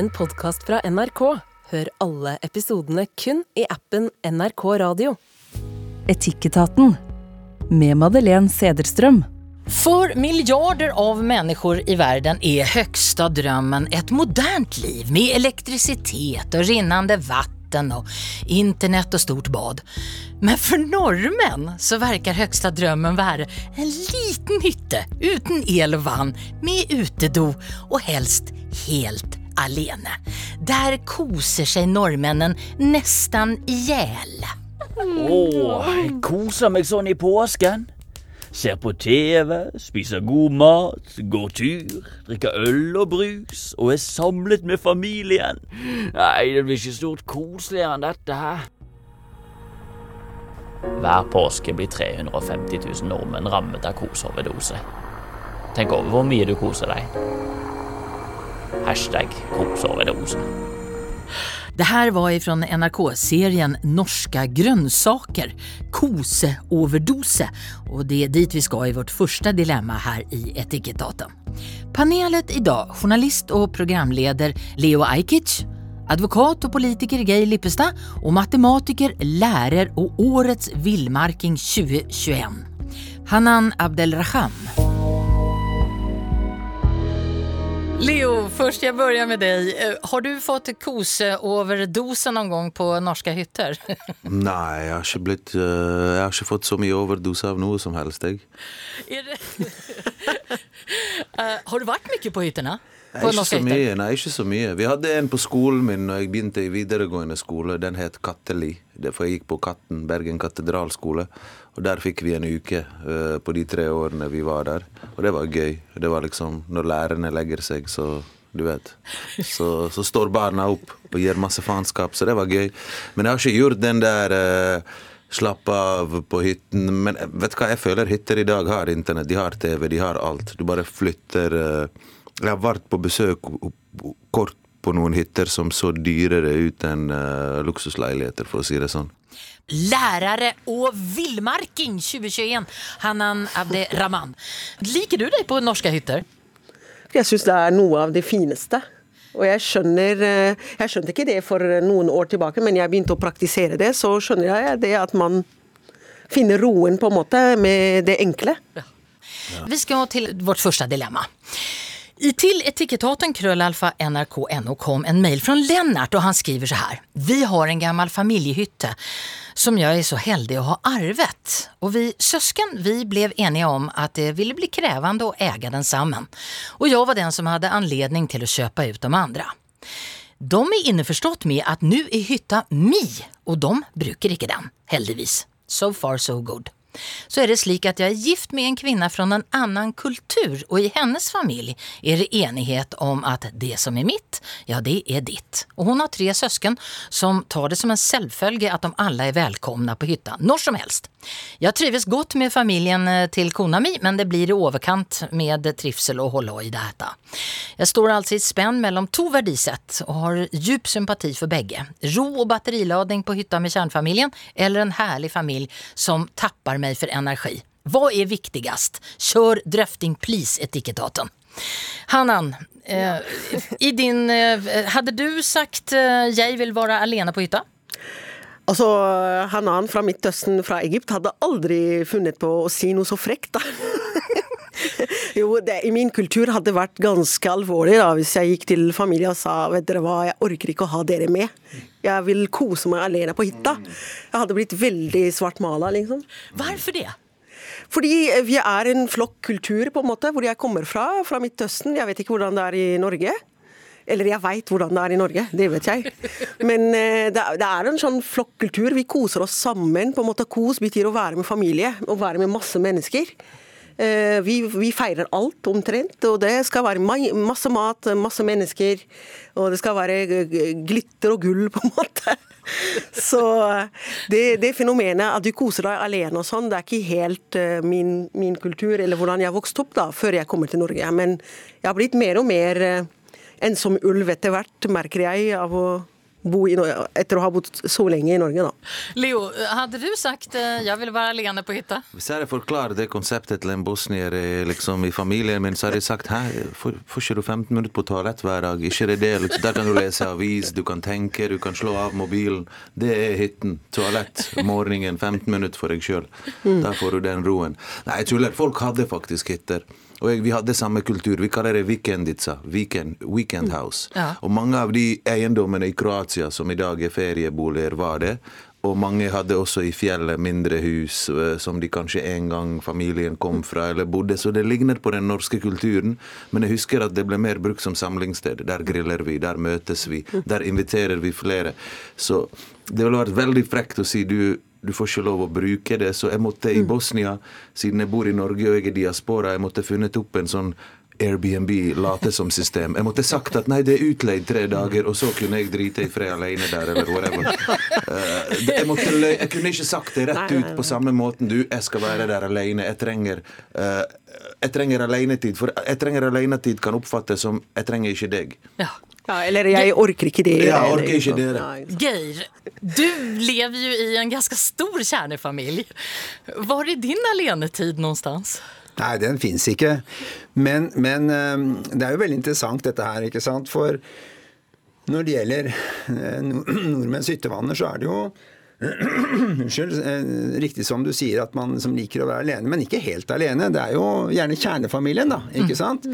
en podkast fra NRK. Hør alle episodene kun i appen NRK Radio. Etikketaten med Madeleine Cederström. For miljarder av mennesker i verden er høgsta drømmen et modernt liv med elektrisitet og rinnende vann og internett og stort bad. Men for nordmenn så verkar høgsta drømmen være en liten hytte uten el og vann med utedo og helst helt alene. Der koser seg nordmennene nesten ihjel. Åh, jeg koser meg sånn i påsken. Ser på TV, spiser god mat, går tur, drikker øl og brus og er samlet med familien. Nei, det blir ikke stort koseligere enn dette her. Hver påske blir 350 000 nordmenn rammet av koseoverdose. Tenk over hvor mye du koser deg. Hashtag koseoverdose. Det här var ifrån NRK-serien Norska grønnsaker, koseoverdose. Og det er dit vi skal i vårt første dilemma her i Etikettaten. Panelet i dag, journalist og programleder Leo Ajkic, advokat og politiker Geir Lippestad og matematiker, lærer og årets villmarking 2021. Hanan Abdelraham. Leo, først jeg begynner med deg. Eh, Har du fått koseoverdose noen gang på norske hytter? Nei, jeg har ikke blitt eh, Jeg har ikke fått så mye overdose av noe som helst, jeg. Det... Eh, har du vært mye på hyttene? Nei, På så mye. Nei, ikke så mye. Vi hadde en på skolen min når jeg begynte i videregående skole. Den het Katteli. For jeg gikk på Katten, Bergen katedralskole. Og der fikk vi en uke uh, på de tre årene vi var der. Og det var gøy. Det var liksom Når lærerne legger seg, så du vet. Så, så står barna opp og gir masse faenskap, så det var gøy. Men jeg har ikke gjort den der uh, Slapp av på hytten. Men vet du hva, jeg føler hytter i dag har internett. De har TV, de har alt. Du bare flytter eh, Jeg har vært på besøk kort på noen hytter som så dyrere ut enn uh, luksusleiligheter, for å si det sånn. Lærere og villmarking 2021. Hanan Abderrahman. Liker du deg på norske hytter? Jeg syns det er noe av det fineste. Og jeg skjønner eh, Jeg skjønte ikke det for noen år tilbake, men jeg begynte å praktisere det, så skjønner jeg det at man finner roen på en måte med det enkle. Vi skal til vårt første dilemma. I til etikettaten krøllalfa nrk.no kom en mail fra Lennart og han skriver så her. Vi har en gammel familjehytte som jeg er så heldig å ha arvet. Og vi søsken vi ble enige om at det ville bli krävande å äga den sammen. Og jeg var den som hadde anledning til å kjøpe ut de andre. De er innforstått med at nå er hytta mi, og de bruker ikke den, heldigvis. So far so good. Så er det slik at jeg er gift med en kvinne fra en annen kultur, og i hennes familie er det enighet om at det som er mitt, ja, det er ditt. Og hun har tre søsken som tar det som en selvfølge at de alle er velkomne på hytta, når som helst. Jeg trives godt med familien eh, til kona mi, men det blir i overkant med trivsel og holde i dette. Jeg står altså i spenn mellom to verdisett og har djup sympati for begge. Ro og batterilading på hytta med kjernefamilien, eller en herlig familie som tapper meg for energi. Hva er viktigst? Kjør drøfting please, etikettaten. Hanan, eh, i din, eh, hadde du sagt eh, jeg vil være alene på hytta? Altså, Hanan fra Midtøsten, fra Egypt, hadde aldri funnet på å si noe så frekt, da. jo, det, i min kultur hadde det vært ganske alvorlig da, hvis jeg gikk til familie og sa vet dere hva, jeg orker ikke å ha dere med. Jeg vil kose meg alene på hytta. Jeg hadde blitt veldig svartmala, liksom. Hvorfor det? Fordi vi er en flokkultur, på en måte, hvor jeg kommer fra, fra Midtøsten. Jeg vet ikke hvordan det er i Norge. Eller jeg veit hvordan det er i Norge, det vet jeg. Men eh, det, er- en sånn flokkultur. Vi koser oss sammen. på en måte Kos betyr å være med familie, å være med masse mennesker. Eh, Vi, vi feirer alt omtrent, og det skal være masse mat, masse mennesker. Og det skal være glitter og gull, på en måte. Så det, det fenomenet at du koser deg alene og sånn, det er ikke helt eh, min, min kultur, eller hvordan jeg vokste opp da, før jeg kommer til Norge. Men jeg har blitt mer og mer eh, som ulv etter hvert, merker jeg, av å bo i Norge, etter å ha bodd så lenge i Norge, da. Leo, hadde du sagt 'jeg vil være liggende alene på hytta? Hvis jeg forklarer det konseptet til en bosnier i- liksom, i familien min, så hadde jeg sagt Hæ, får, får ikke du 15 minutter på toalett hver dag? Ikke det det? Liksom, der kan du lese avis, du kan tenke, du kan slå av mobilen. Det er hytten. Toalett. Morgenen. 15 minutter for deg sjøl. Der får du den roen. Nei, jeg tuller. Folk hadde faktisk hytter. Og vi hadde samme kultur. Vi kaller det weekenditsa. Weekend, weekend house. Ja. Og mange av de eiendommene i Kroatia som i dag er ferieboliger, var det. Og mange hadde også i fjellet mindre hus eh, som de kanskje en gang familien kom fra eller bodde. Så det ligner på den norske kulturen. Men jeg husker at det ble mer brukt som samlingssted. Der griller vi, der møtes vi, der inviterer vi flere. Så det ville vært veldig frekt å si du du får ikke lov å bruke det. Så jeg måtte i Bosnia, siden jeg bor i Norge og jeg er diaspora, jeg måtte funnet opp en sånn Airbnb late som system. Jeg måtte sagt at nei, det er utleid tre dager, og så kunne jeg drite i fred alene der, eller whatever. Eh, jeg, måtte jeg kunne ikke sagt det rett ut på samme måten. Du, jeg skal være der alene. Jeg trenger, uh, jeg trenger alenetid. For jeg trenger alenetid kan oppfattes som jeg trenger ikke deg. Ja. Ja, eller jeg orker ikke det. Ja, orker ikke ikke sant. Geir, du lever jo i en ganske stor kjernefamilj. Var är din alenetid någonstans? Nei, den fins ikke. Men, men eh, det er jo veldig interessant dette her, ikke sant. For når det gjelder eh, nordmenns hyttevaner, så er det jo Unnskyld. eh, Riktig som du sier, at man som liker å være alene, men ikke helt alene. Det er jo gjerne kjernefamilien, da, ikke sant,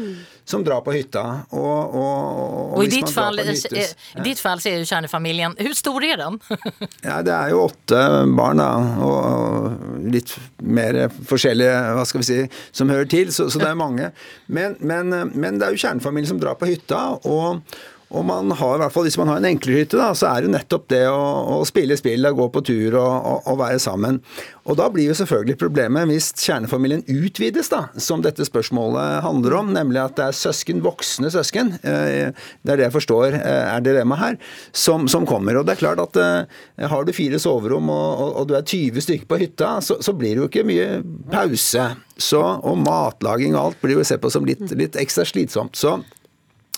som drar på hytta. Og, og, og, og i ditt fall, hyttes, eh, ditt fall så er jo kjernefamilien Hvor stor er den? Ja, det er jo åtte barn, da, og litt mer forskjellige, hva skal vi si, som hører til, så, så det er mange. Men, men, men det er jo kjernefamilien som drar på hytta, og, og man har, i hvert fall hvis man har en enklere hytte, da, så er det nettopp det å, å spille spill, da, gå på tur og, og, og være sammen. Og da blir jo selvfølgelig problemet hvis kjernefamilien utvides, da, som dette spørsmålet handler om, nemlig at det er søsken, voksne søsken, eh, det er det jeg forstår eh, er dilemmaet her, som, som kommer. Og det er klart at eh, har du fire soverom og, og du er 20 stykker på hytta, så, så blir det jo ikke mye pause. Så, og matlaging og alt blir jo sett på som litt, litt ekstra slitsomt. Så,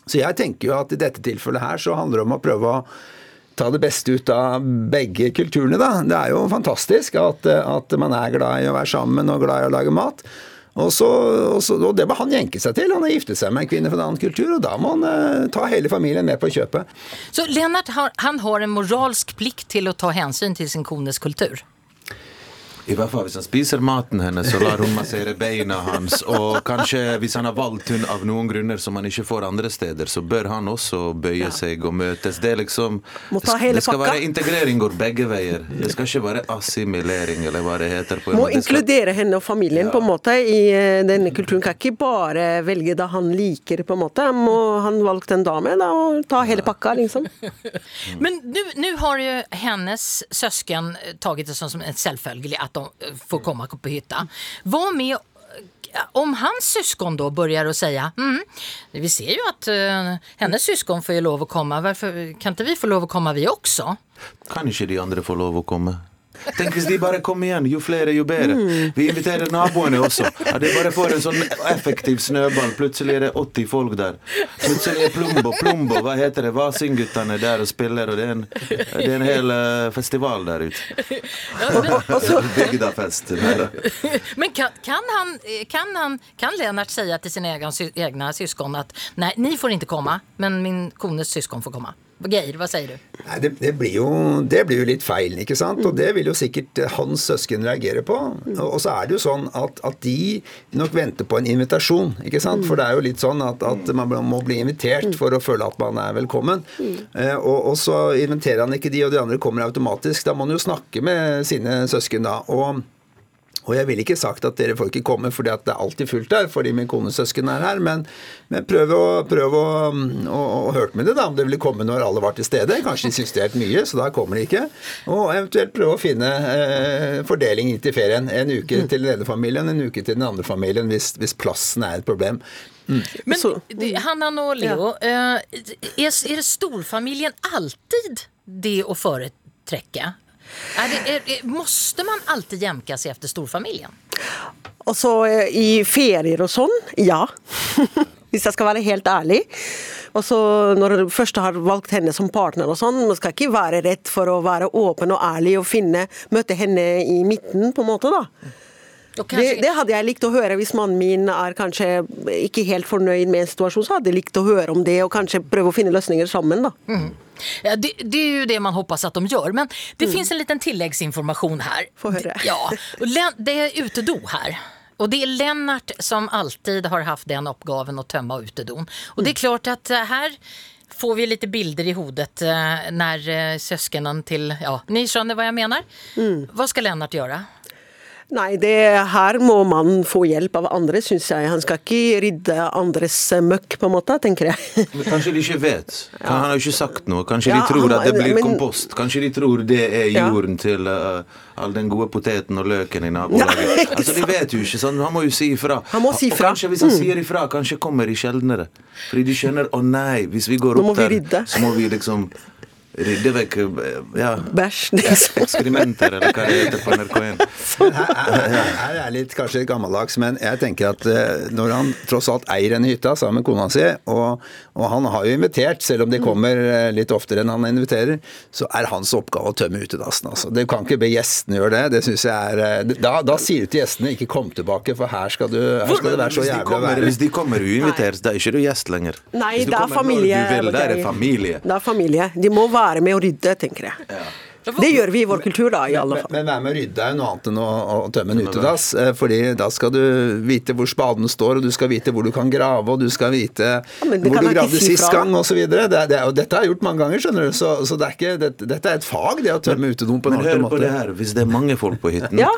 så jeg tenker jo at i dette tilfellet her så handler det om å prøve å ta det beste ut av begge kulturene, da. Det er jo fantastisk at, at man er glad i å være sammen og glad i å lage mat. Og, så, og, så, og det må han jenke seg til. Han har giftet seg med en kvinne fra en annen kultur, og da må han eh, ta hele familien med på kjøpet. Så Lennart han har en moralsk plikt til å ta hensyn til sin kones kultur. I hvert fall hvis han spiser maten hennes, så lar hun massere beina hans. Og kanskje hvis han har valgt hund av noen grunner som han ikke får andre steder, så bør han også bøye seg og møtes. Det er liksom Må ta hele Det skal pakka. være integrering går begge veier. Det skal ikke være assimilering, eller hva det heter. på en Må måte. Det skal- inkludere henne og familien på en måte i eh, denne kulturen. Kan ikke bare velge da han liker, på en måte. Må han valgt en dame, da, og ta hele pakka, liksom. Men nu, nu har jo hennes søsken tatt det som som selvfølgelig at att de får komma på hytta. Vad med om hans syskon då börjar att säga mm, vi ser ju att uh, hennes syskon får ju lov att komma, varför kan inte vi få lov att komma vi också? Kan de andre få lov å komme? Tenk hvis de bare kommer igjen. Jo flere, jo bedre. Vi inviterer naboene også. Ja, de bare får en sånn effektiv snøball. Plutselig er det 80 folk der. Plutselig er Plumbo Plumbo, hva heter det? Vasingguttene der og spiller, og det er en, det er en hel eh, festival der ute. Bygdafest. Nei. Men kan, kan, han, kan, han, kan Lennart si til sine egne, egne søsken syskon nei, ni får ikke komme, men min kones syskon får komma? Geir, hva sier du? Nei, det, det, blir jo, det blir jo litt feil, ikke sant? Og det vil jo sikkert eh, hans søsken reagere på. Og, så er det jo sånn at, at de nok venter på en invitasjon, ikke sant? For det er jo litt sånn at, at man må bli invitert for å føle at man er velkommen. Eh, og, og så inviterer han ikke de, og de andre kommer automatisk. Da må han jo snakke med sine søsken da. og og jeg ville ikke sagt at dere får ikke komme fordi at det er alltid fullt der, fordi min kones søsken er her, men, men prøv å, prøv å, å, å høre med det, da, om det ville komme når alle var til stede. Kanskje de syns det er helt mye, så da kommer de ikke. Og eventuelt prøve å finne eh, fordeling inn til ferien. En uke til den ene familien, en uke til den andre familien, hvis, hvis plassen er et problem. Men Så- det, Hanna och Leo, Ja. Er, er det storfamiljen alltid det å företräcka? Är det, är, måste man alltid jämka sig efter storfamiljen? Så eh, i ferier og sånn, ja. Hvis jeg skal være helt ærlig. Og så når du først har valgt henne som partner og sånn, man skal ikke være redd for å være åpen og ærlig og finne, møte henne i midten, på en måte, da. Det, det hadde jeg likt å høre hvis mannen min er kanskje ikke helt fornøyd med en situasjon, så hadde jeg likt å høre om det og kanskje prøve å finne løsninger sammen, da. Ja, det, det är ju det man hoppas att de gör. Men det finns en liten tilläggsinformation här. Få höra. Ja, det är utedo här. Och det är Lennart som alltid har haft den oppgaven att tömma utedon. Och det är klart att her här får vi lite bilder i hodet når när til... till, ja, ni skjønner hva jeg mener. Mm. Hva skal Lennart göra? Nei, det, her må man få hjelp av andre, syns jeg. Han skal ikke rydde andres møkk, på en måte, tenker jeg. Men kanskje de ikke vet. Han har jo ikke sagt noe. Kanskje Ja, de tror at det blir men- kompost. Kanskje de tror det er Ja. jorden til uh, all den gode poteten og løken i nabolaget. Altså, de vet jo ikke sånn. Han må jo si ifra. Han må si Og ifra. kanskje hvis han sier ifra, kanskje kommer de sjeldnere. Fordi de skjønner å nei, hvis vi går må opp vi der, så må vi liksom rydde vekk ja, Bæsj, liksom. ekskrementer, eller hva det heter på NRK1. Her, her, her er litt kanskje gammeldags, men jeg tenker at eh, når han tross alt eier denne hytta sammen med kona si, og, og han har jo invitert, selv om de kommer eh, litt oftere enn han inviterer, så er hans oppgave å tømme utedassen. Altså. Det kan ikke be gjestene gjøre det. Det synes jeg er eh, Da, da sier du til gjestene ikke kom tilbake, for her skal, du, her skal det være så jævlig å være. hvis de kommer uinvitert, da er ikke du gjest lenger. Nei, det er familie. Du vil, da er det familie. Det er familie. De må være med å rydde, tenker jeg. Det gjør vi i vår kultur, da, i alle fall. men være med å rydde er jo noe annet enn å, å tømme en utedass. eh, Fordi da skal du vite hvor spaden står, og du skal vite hvor du kan grave, og du skal vite ja, hvor du gravde si sist fra. gang, osv. Det, det, og dette har jeg gjort mange ganger, skjønner du. Så, så det er ikke, det, dette er et fag, det å tømme utedoen på en Men ordentlig hør på det her, hvis det er mange folk på hytten Ja.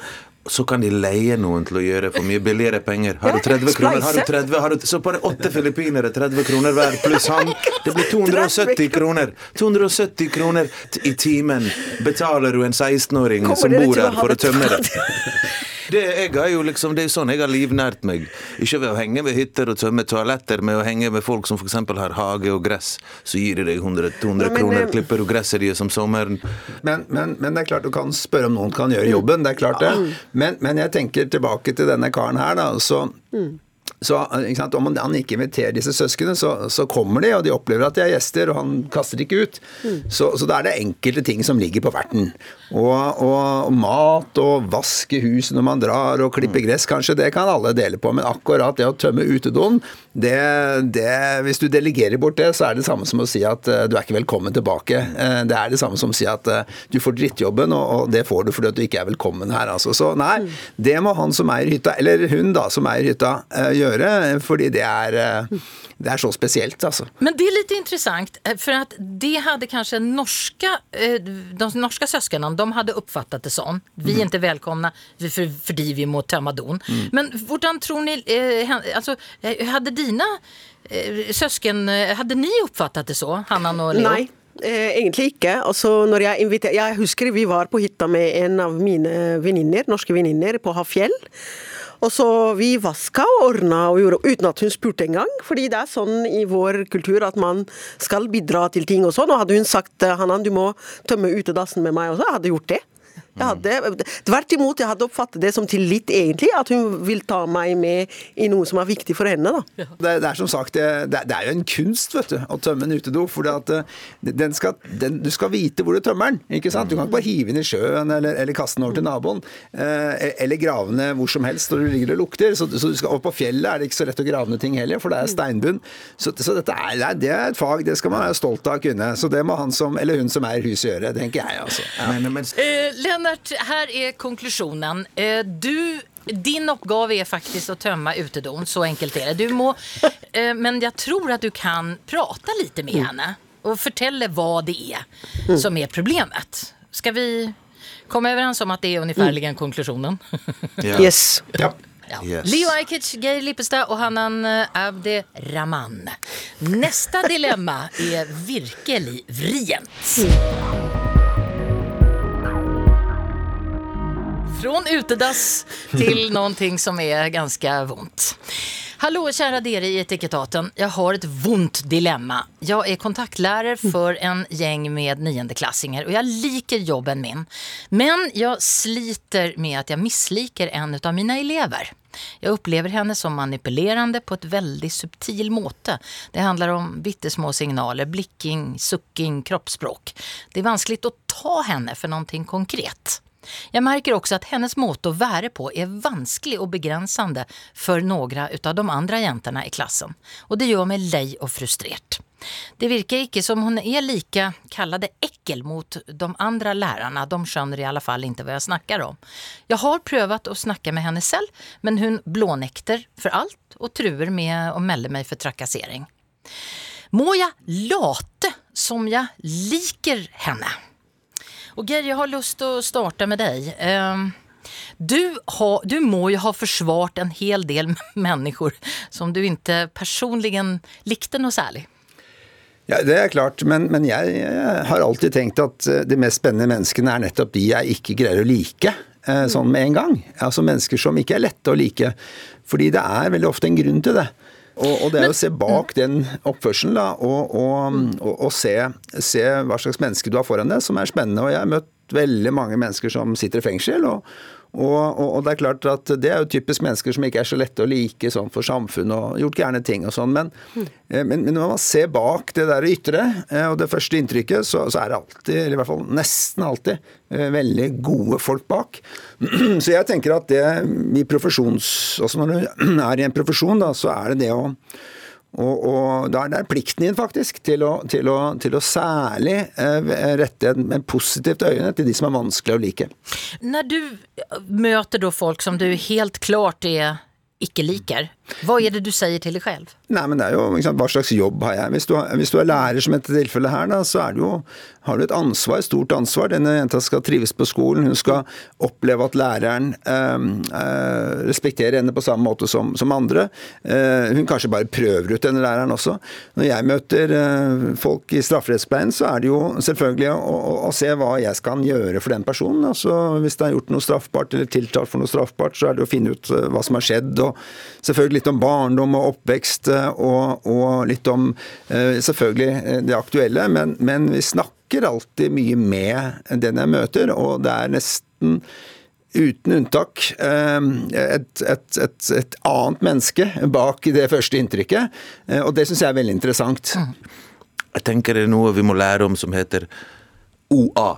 Så kan de leie noen til å gjøre for mye billigere penger. Har du 30 kroner, har du spleise. 30, har du, så bare åtte filippinere, 30 kroner hver, pluss han. Det blir 270 kroner. 270 kroner i timen betaler du en 16-åring som bor der her for å tømme det. Det, jeg er jo liksom, det er jo sånn jeg har livnært meg. Ikke ved å henge ved hytter og tømme toaletter, men å henge med folk som f.eks. har hage og gress. Så gir de deg 100, 200 Ja, men, kroner, klipper du gresset deres om sommeren. Men, men, men det er klart du kan spørre om noen kan gjøre jobben, det er klart det. Men, men jeg tenker tilbake til denne karen her, da. Så, så sant? Om han- ikke inviterer disse søsknene, så, så kommer de, og de opplever at de er gjester, og han kaster de ikke ut. Så, så da er det enkelte ting som ligger på verten. Og, og, og mat og vaske huset når man drar, og klippe gress, kanskje, det kan alle dele på. Men akkurat det å tømme utedoen, det, det, hvis du delegerer bort det, så er det samme som å si at eh, du er ikke velkommen tilbake. Eh, Det er det samme som å si at eh, du får drittjobben, og, og det får du fordi du ikke er velkommen her. Altså. Så nei, det må han som eier hytta, eller hun da som eier hytta, eh, gjøre, fordi det er, eh, det er så spesielt, altså. Men det er litt interessant, for at det hadde kanskje norska, eh, de norske søsknene de hadde oppfattet det sånn. Vi er ikke velkomne för, för, för vi må tömma don. Men hvordan tror ni, altså, Hadde alltså, eh, hade dina eh, søsken, Hadde dere ni uppfattat det så, Hannan og Leo? Nei. Eh, egentlig ikke. Altså, når jeg, inviter, jeg husker vi var på hytta med en av mine veninner, norske venninner på Hafjell. Og så Vi vaska og ordna og gjorde, uten at hun spurte engang. Fordi det er sånn i vår kultur at man skal bidra til ting og sånn. Og hadde hun sagt eh, Hanan, du må tømme utedassen med meg også, jeg hadde gjort det. Jeg hadde, tvert imot, jeg hadde oppfattet det som tillit, egentlig. At hun vil ta meg med i noe som er viktig for henne. da. Det, det er som sagt, det, det er jo en kunst vet du, å tømme en utedo. For den du skal vite hvor du tømmer den. ikke sant? Du kan ikke bare hive den i sjøen eller, eller kaste den over til naboen. Eh, eller grave den hvor som helst når du ligger og lukter. Så, så du skal, og på fjellet er det ikke så lett å grave ned ting heller, for det er steinbunn. Så, så dette er, det er- det er et fag, det skal man være stolt av å kunne. Så det må han som, eller hun som er huset gjøre, tenker jeg altså. Men, men, Eh, Lennart, her er konklusionen. Eh, du, din oppgave er faktisk å tømme utedoen. så enkelt er det. Du må, eh, men jeg tror at du kan prate litt med henne og fortelle hva det er som er problemet. Ska vi komme overens om at det er omtrent mm. konklusjonen? Yeah. Yes. Ja. Ja. Yes. Leo Ajkic, Geir Lippestad og Hanan Abdi Abde Rahman. Neste dilemma er virkelig vrient. Från utedass till någonting som är ganska vondt. Hallå kära dere i Etikettaten. Jag har ett vondt dilemma. Jag är kontaktlærer för en gäng med niondeklassinger och jag liker jobben min. Men jag sliter med att jag missliker en av mina elever. Jag upplever henne som manipulerande på ett väldigt subtil måte. Det handlar om vittesmå signaler, blicking, sucking, kroppsspråk. Det är vanskligt att ta henne för någonting konkret. Jag märker också att hennes måte å være på er vanskelig og begrensende for noen av de andre jentene i klassen. og det gjør meg lei og frustrert. Det virker ikke som hun er like, kallet ekkel, mot de andre lærerne. De skjønner i alle fall ikke hva jeg snakker om. Jeg har prøvd å snakke med henne selv, men hun blånekter for alt og truer med å melde meg for trakassering. Må jeg late som jeg liker henne? Og Geir, jeg har lyst til å starte med deg. Ehm, Du, har, du må jo ha forsvart en hel del mennesker som du ikke personlig likte noe særlig. Ja, Det er klart, men, men jeg, har alltid tenkt at eh, de mest spennende menneskene er nettopp de jeg ikke greier å like eh, sånn med en gang. Altså mennesker som ikke er lette å like. Fordi det er veldig ofte en grunn til det. Og, og det er å se bak den oppførselen da, og, og, og, og se, se hva slags menneske du har foran deg, som er spennende. Og jeg har møtt veldig mange mennesker som sitter i fengsel. og og, og, og, det er klart at det er jo typisk mennesker som ikke er så lette å like sånn for samfunnet og gjort gærne ting og sånn. Men, mm. men, men, når man ser bak det der ytre eh, og det første inntrykket, så, så, er det alltid, eller i hvert fall nesten alltid, eh, veldig gode folk bak. Så jeg tenker at det i profesjons... Altså når du er i en profesjon, da, så er det det å og, og da er plikten din faktisk til å, til å, til å særlig eh, rette en, en positivt øyne til de som er vanskelig å like. Når du møter folk som du helt klart er ikke liker, hva er det du sier til deg selv? Nei, men det er jo, sant, Hva slags jobb har jeg? Hvis du, hvis du er lærer, som i dette tilfellet her, da, så er jo, har du et ansvar, et stort ansvar. Denne jenta skal trives på skolen. Hun skal oppleve at læreren øh, øh, respekterer henne på samme måte som, som andre. Uh, hun kanskje bare prøver ut denne læreren også. Når jeg møter uh, folk i strafferettspleien, så er det jo selvfølgelig å, å, å, se hva jeg skal gjøre for den personen. Altså, hvis det har gjort noe straffbart eller tiltalt for noe straffbart, så er det å finne ut uh, hva som har skjedd. og selvfølgelig litt om barndom og oppvekst og, og litt om eh, selvfølgelig eh, det aktuelle, men, men, vi snakker alltid mye med den jeg møter, og det er nesten uten unntak eh, et, et, et, et annet menneske bak det første inntrykket, og det syns jeg er veldig interessant. Jeg tenker det er noe vi må lære om som heter OA.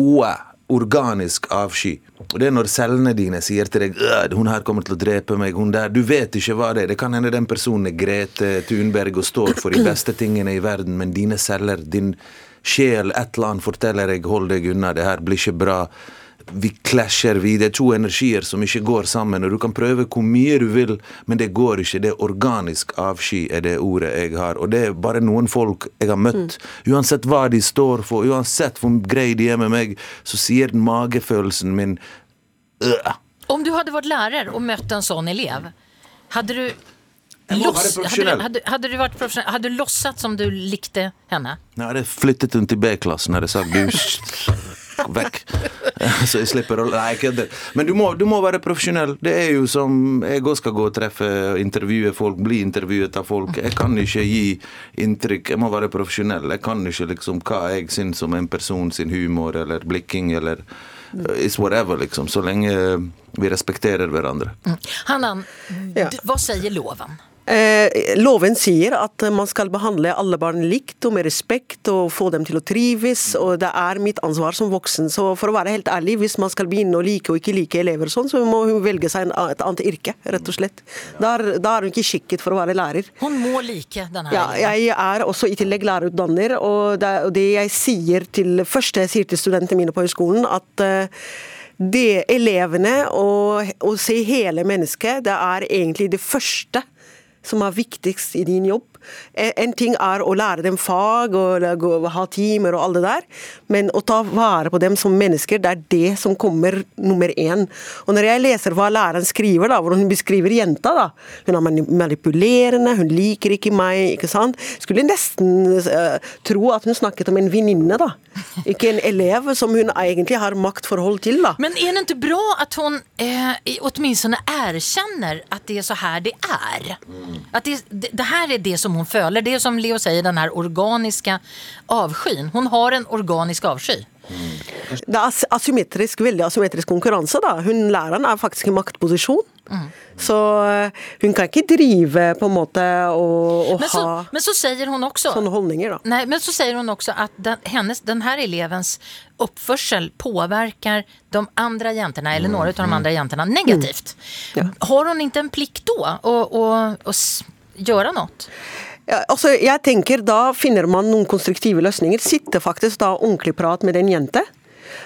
OA organisk avsky. Og Det er når cellene dine sier til deg at 'hun her kommer til å drepe meg', hun der Du vet ikke hva det er. Det kan hende den personen er Grete Thunberg og står for de beste tingene i verden, men dine celler, din sjel, et eller annet forteller deg 'hold deg unna, det her blir ikke bra' vi klasjer, vi. Det er to energier som ikke går sammen. og Du kan prøve hvor mye du vil, men det går ikke. Det er organisk avsky, er det ordet jeg har. Og det er bare noen folk jeg har møtt. Mm. Uansett hva de står for, uansett hvor greie de er med meg, så sier den magefølelsen min øh. Om du hadde vært lærer og møtt en sånn elev, hadde du Loss, hadde, hadde, hadde, du vært profesjonell? Hadde du losset som du likte henne? Nei, jeg hadde flyttet hun til B-klassen. Hadde sagt du vekk. Så jeg slipper å Nei, jeg kødder. Men du må, du må, være profesjonell. Det er jo som Jeg òg skal gå og treffe og intervjue folk, bli intervjuet av folk. Jeg kan ikke gi inntrykk. Jeg må være profesjonell. Jeg kan ikke liksom hva jeg syns om en person sin humor eller blikking eller uh, It's whatever, liksom. Så lenge vi respekterer hverandre. Mm. Hannan, ja. hva sier loven? Eh, loven sier at man skal behandle alle barn likt og med respekt og få dem til å trives. og Det er mitt ansvar som voksen. Så for å være helt ærlig, hvis man skal begynne å like og ikke like elever, sånn, så må hun velge seg et annet yrke, rett og slett. Da er, da er hun ikke skikket for å være lærer. Hun må like denne Ja, jeg er også i tillegg lærerutdanner, og det, og det jeg sier til første jeg sier til studentene mine på høyskolen, at uh, det elevene og å se hele mennesket, det er egentlig det første som er viktigst i din jobb. En ting er å lære dem fag og ha timer og alt det der, men å ta vare på dem som mennesker, det er det som kommer nummer én. Og når jeg leser hva læreren skriver, da, hvor hun beskriver jenta da, Hun er manipulerende, hun liker ikke meg, ikke sant. Skulle nesten uh, tro at hun snakket om en venninne, da. Ikke en elev som hun egentlig har maktforhold til. da. Men er det ikke bra at hun eh, åtminstone erkjenner at det er så her det er? At det, det, det her er det som som hon føler. Det er som Leo sier, den här organiske avskyen. Hun har en organisk avsky. Det er asymmetrisk, veldig asymmetrisk konkurranse. da. Hun Læreren er faktisk i maktposisjon. Så eh, hun kan ikke drive på en måte og, og Men så, ha men så säger hon också sånne holdninger, da. Nej, men så säger hon också att den, hennes, den här elevens uppförsel påverkar de andra jäntorna, eller några av de andra jäntorna, negativt. Har hon inte en plikt då att göra något? Ja, altså, jeg tenker Da finner man noen konstruktive løsninger. Sitte faktisk da ordentlig prat med den jente.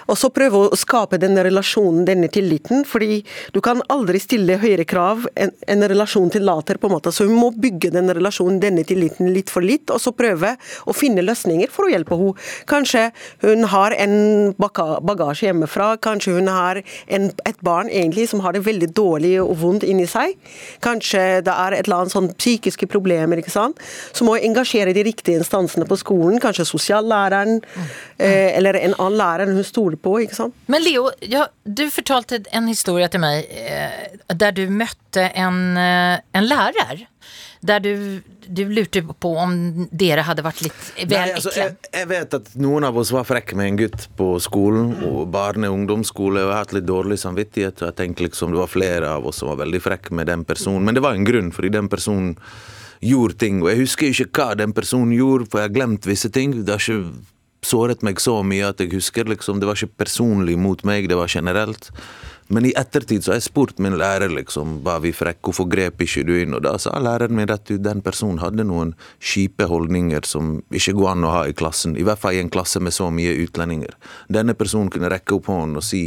Og så prøve å skape denne relasjonen, denne tilliten. fordi du kan aldri stille høyere krav enn en relasjon tillater. på en måte, Så hun må bygge denne relasjonen, denne tilliten, litt for litt. Og så prøve å finne løsninger for å hjelpe henne. Kanskje hun har en bagasje hjemmefra. Kanskje hun har en, et barn egentlig som har det veldig dårlig og vondt inni seg. Kanskje det er et eller annet sånn psykiske problemer. ikke sant? Så må hun engasjere de riktige instansene på skolen. Kanskje sosiallæreren eh, eller en annen lærer hun stoler på. ikke sant? Men Leo, ja, du fortalte en historie til meg eh, der du møtte en, eh, en lærer. Der du, du lurte på om dere hadde vært litt vel Nei, altså, jeg, jeg vet at noen av oss var frekke med en gutt på skolen, og barne- og ungdomsskole, og jeg har hatt litt dårlig samvittighet. og jeg tenkte liksom Det var flere av oss som var veldig frekke med den personen. Men det var en grunn, fordi den personen gjorde ting. Og jeg husker ikke hva den personen gjorde, for jeg har glemt visse ting. Det har ikke såret meg så mye at jeg husker liksom, Det var ikke personlig mot meg, det var generelt. Men i ettertid så har jeg spurt min lærer liksom, var vi frekke, hvorfor grep ikke du inn? Og da sa læreren min at den personen hadde noen kjipe holdninger som ikke går an å ha i klassen. I hvert fall i en klasse med så mye utlendinger. Denne personen kunne rekke opp hånden og si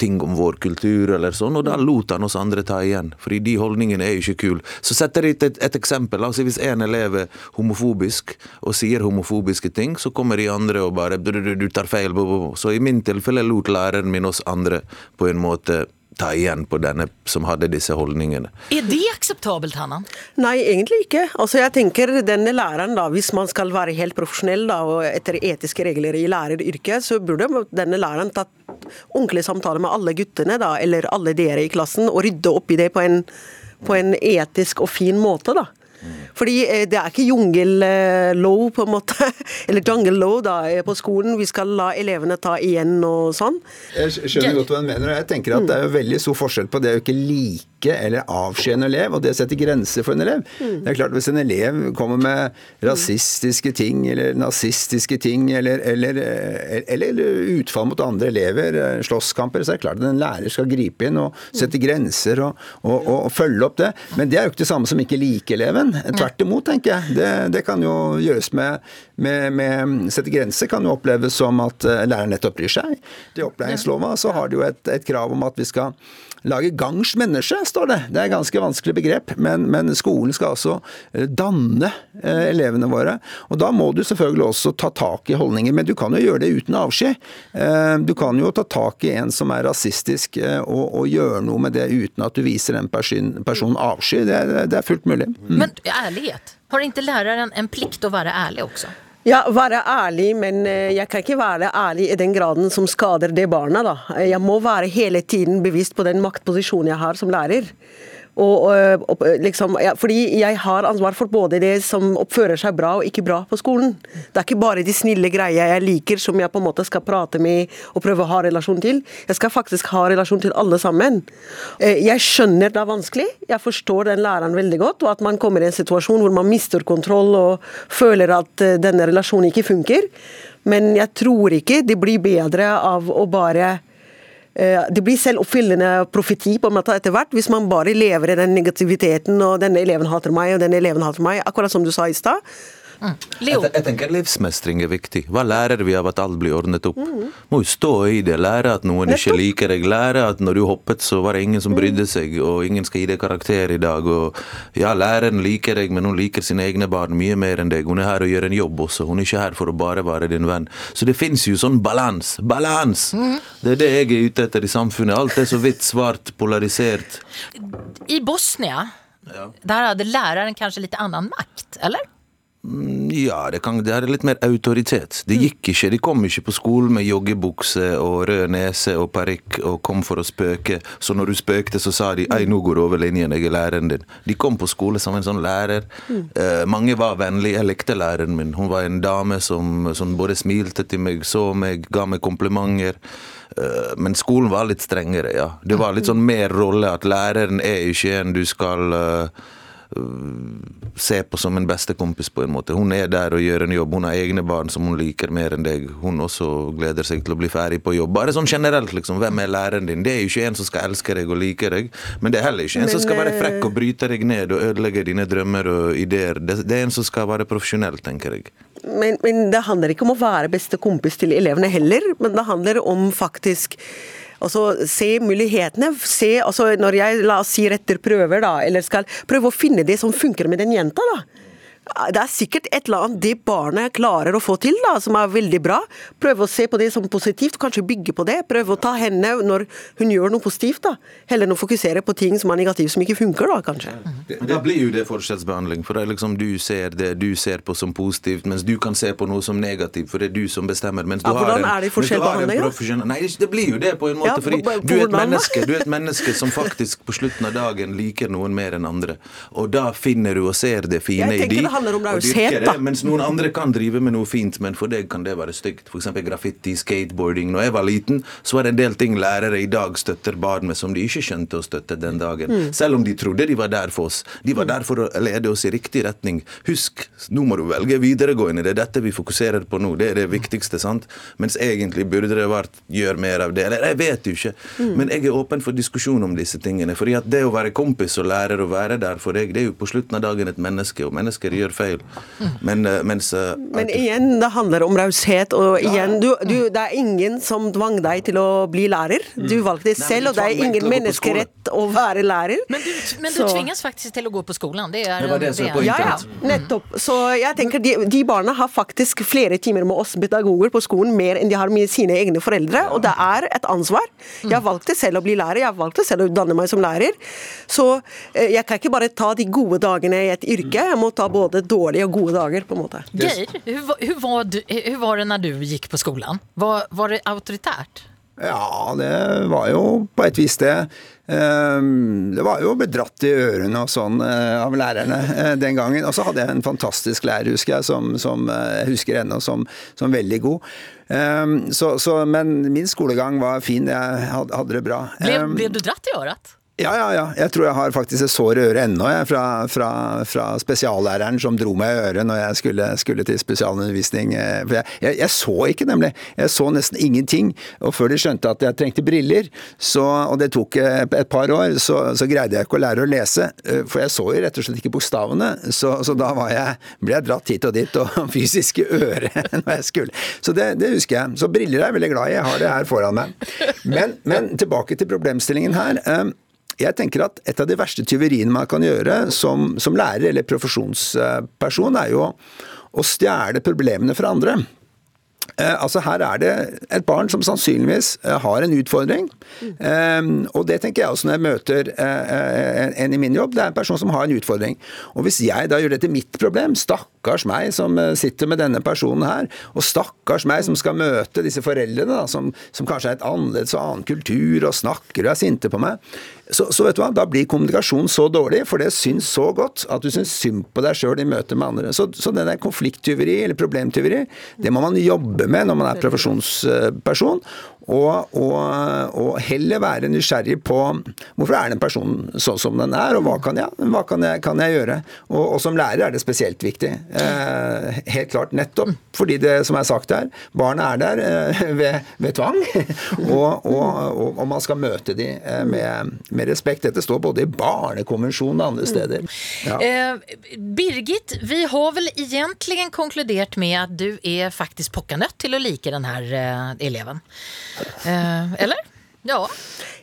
ting om vår kultur eller sånn, og da lot han oss andre ta igjen. Fordi de holdningene er jo ikke kule. Så setter jeg et, et eksempel. Altså Hvis en elev er homofobisk og sier homofobiske ting, så kommer de andre og bare du, tar feil. Så i min tilfelle lot læreren min oss andre på en måte ta igjen på denne som hadde disse holdningene. Er det akseptabelt, Hanna? Nei, egentlig ikke. Altså jeg tenker denne læreren da, Hvis man skal være helt profesjonell da, og etter etiske regler i læreryrket, så burde denne læreren tatt ordentlig samtale med alle guttene da, eller alle dere i klassen, og rydde opp i det på en, på en etisk og fin måte. da. Fordi eh, det er ikke jungle-low på en måte, eller jungle-law da, eh, på skolen. Vi skal la elevene ta igjen og sånn. Jeg skjønner godt hva hun mener, og jeg tenker at det er jo veldig stor forskjell på det å ikke like eller avskje en elev, og det å sette grenser for en elev. Det er klart Hvis en elev kommer med rasistiske ting eller nazistiske ting, eller, eller, eh, eller utfall mot andre elever, slåsskamper, så er det klart at en lærer skal gripe inn og sette grenser og, og, og, og følge opp det. Men det er jo ikke det samme som ikke like eleven. Tvert imot, tenker jeg. Det, det kan jo gjøres med, med, med Sette grenser kan jo oppleves som at eh, læreren nettopp bryr seg. I opplæringslova så har de jo et, et krav om at vi skal lage gangs menneske, står det. Det er et ganske vanskelig begrep, men, men skolen skal altså eh, danne eh, elevene våre. Og da må du selvfølgelig også ta tak i holdninger, men du kan jo gjøre det uten avskjed. Eh, Du kan jo ta tak i en som er rasistisk og, og gjøre noe med det uten at du viser den person, personen avsky. Det, det er fullt mulig. Mm. Men ærlighet. Har ikke læreren en plikt å være ærlig også? Ja, være ærlig, men eh, jeg kan ikke være ærlig i den graden som skader det barna. da. Jeg må være hele tiden bevisst på den maktposisjonen jeg har som lærer. Og, og, liksom, ja, fordi jeg har ansvar for både det som oppfører seg bra og ikke bra på skolen. Det er ikke bare de snille greia jeg liker som jeg på en måte skal prate med og prøve å ha relasjon til. Jeg skal faktisk ha relasjon til alle sammen. Eh, Jeg skjønner det er vanskelig, jeg forstår den læreren veldig godt, og at man kommer i en situasjon hvor man mister kontroll og føler at eh, denne relasjonen ikke funker. Men jeg tror ikke det blir bedre av å bare Det blir selvoppfyllende profeti på en måte etter hvert, hvis man bare lever i den negativiteten og 'denne eleven hater meg', og 'denne eleven hater meg', akkurat som du sa i stad. Leo, Jeg, jeg tenker Livsmestring er viktig. Hva lærer vi av at alt blir ordnet opp? Må jo stå i det, lære at noen ikke liker deg, lære at når du hoppet, så var det ingen som brydde seg, og ingen skal gi deg karakter i dag. Og ja, læreren liker deg, men hun liker sine egne barn mye mer enn deg. Hun er her og gjør en jobb også, hun er ikke her for å bare være din venn. Så det fins jo sånn balans. Balans! Det er det jeg er ute etter i samfunnet. Alt er så vidt, svart, polarisert. i Bosnia, der hadde læreren kanskje litt annen makt, eller? Ja, det, kan, det hadde litt mer autoritet. Det gikk ikke. De kom ikke på skolen med joggebukse og rød nese og parykk og kom for å spøke. Så når du spøkte, så sa de 'ei, nå går du over linjen, jeg er læreren din'. De kom på skole som en sånn lærer. Eh, mange var vennlige. Jeg likte læreren min. Hun var en dame som, som både smilte til meg, så meg, ga meg komplimenter. Eh, Men skolen var litt strengere, ja. Det var litt sånn mer rolle at læreren er ikke en du skal eh, se på som en bestekompis, på en måte. Hun er der og gjør en jobb. Hun har egne barn som hun liker mer enn deg. Hun også gleder seg til å bli ferdig på jobb. Bare sånn generelt, liksom. Hvem er læreren din? Det er jo ikke en som skal elske deg og like deg, men det er heller ikke en som skal være eh, frekk og bryte deg ned og ødelegge dine drømmer og ideer. Det, det er en som skal være profesjonell, tenker jeg. Men, men det handler ikke om å være beste kompis til elevene heller, men det handler om faktisk Altså, se mulighetene. Se, altså, når jeg la oss si retter prøver, da, eller skal prøve å finne det som funker med den jenta, da. Det er sikkert et eller annet det barnet klarer å få til, da, som er veldig bra. Prøve å se på det som positivt, kanskje bygge på det. Prøve å ta henne når hun gjør noe positivt, da. Heller enn å fokusere på ting som er negative, som ikke funker, da, kanskje. Det blir jo det forskjellsbehandling. For det er liksom du ser det du ser på som positivt, mens du kan se på noe som negativt, for det er du som bestemmer. Mens du Ja, har hvordan en- er det har forskjellsbehandling, da? Nei, det- det blir jo det på en måte. Ja, fordi du er, et menneske, du er et menneske som faktisk på slutten av dagen liker noen mer enn andre. Og da finner du og ser det fine i de. Handler om det raushet, jo det, da. Mens noen andre kan drive med noe fint, men for deg kan det være stygt. F.eks. graffiti, skateboarding. Når jeg var liten, så var det en del ting lærere i dag støtter barn med som de ikke skjønte å støtte den dagen. Mm. Selv om de trodde de var der for oss. De var der for å lede oss i riktig retning. Husk, nå må du velge videregående. Det er dette vi fokuserer på nå. Det er det viktigste, sant? Mens egentlig burde det vært gjør mer av det. Eller jeg vet jo ikke. Mm. Men jeg er åpen for diskusjon om disse tingene. fordi at det å være kompis og lærer å være der for deg, det er jo på slutten av dagen et menneske, og mennesker gjør feil. Men, eh, mens eh, Men igjen, det handler om raushet. Og igjen, du, du, det er ingen som tvang deg til å bli lærer. Du valgte det selv, og det er ingen menneskerett å være lærer. Men du, men du tvinges faktisk til å gå på skolen. Det er, Det var det som er poenget. Ja, ja, nettopp. Så jeg tenker de, de barna har faktisk flere timer med oss pedagoger på skolen, mer enn de har med sine egne foreldre, og det er et ansvar. Jeg valgte selv å bli lærer, jeg valgte selv å utdanne meg som lærer. Så eh, jeg kan ikke bare ta de gode dagene i et yrke, jeg må ta både dårlige og gode dager, på en måte. Geir, hvor var- hur, var du, var det når du gikk på skolen? Var, var det autoritært? Ja, det var jo på et vis det. Ehm, Det var jo bedratt i ørene og sånn eh, av lærerne eh, den gangen. Og så hadde jeg en fantastisk lærer, husker jeg, som, som eh, jeg husker ennå som, som veldig god. Ehm, Så, så, men min skolegang var fin, jeg hadde det bra. Blev, ble du dratt i örat? Ja, ja, ja. Jeg tror jeg har faktisk et sår i øret ennå, jeg, fra, fra, fra spesiallæreren som dro meg i øret når jeg skulle, skulle til spesialundervisning. eh, For jeg, jeg, jeg så ikke, nemlig. Jeg så nesten ingenting. Og før de skjønte at jeg trengte briller, så, og det tok eh, et par år, så, så greide jeg ikke å lære å lese. eh, For jeg så jo rett og slett ikke bokstavene. Så, så da ble jeg dratt hit og dit, og fysisk i øret når jeg skulle. Så det, det husker jeg. Så briller er jeg veldig glad i. Jeg har det her foran meg. Men, men tilbake til problemstillingen her. Jeg tenker at Et av de verste tyveriene man kan gjøre som, som lærer eller profesjonsperson, er jo å stjele problemene fra andre. Eh, altså Her er det et barn som sannsynligvis eh, har en utfordring. Eh, og det tenker jeg også når jeg møter en, i min jobb. Det er en person som har en utfordring. Og hvis jeg da gjør det til mitt problem, stakkars meg som sitter med denne personen her, og stakkars meg som skal møte disse foreldrene, da, som, som kanskje er et annerledes og annen kultur og snakker og er sinte på meg, så, så vet du hva, da blir kommunikasjonen så dårlig, for det syns så godt at du syns synd på deg sjøl i møte med andre. Så, så det der konflikttyveri eller problemtyveri, det må man jobbe med når man er profesjonsperson. Og, og, og heller være nysgjerrig på hvorfor er den personen sånn som den er, og hva kan jeg, hva kan jeg, kan jeg gjøre? Og, og som lærer er det spesielt viktig. Eh, helt klart nettopp fordi det som er sagt her, barna er der eh, ved, ved tvang. og, og, man skal møte de eh, med, med respekt. Dette står både i Barnekonvensjonen og andre steder. Ja. Eh, Birgit, vi har vel egentlig konkludert med at du er faktisk pokka nødt til å like denne eh, eleven. Eh, eller? Ja.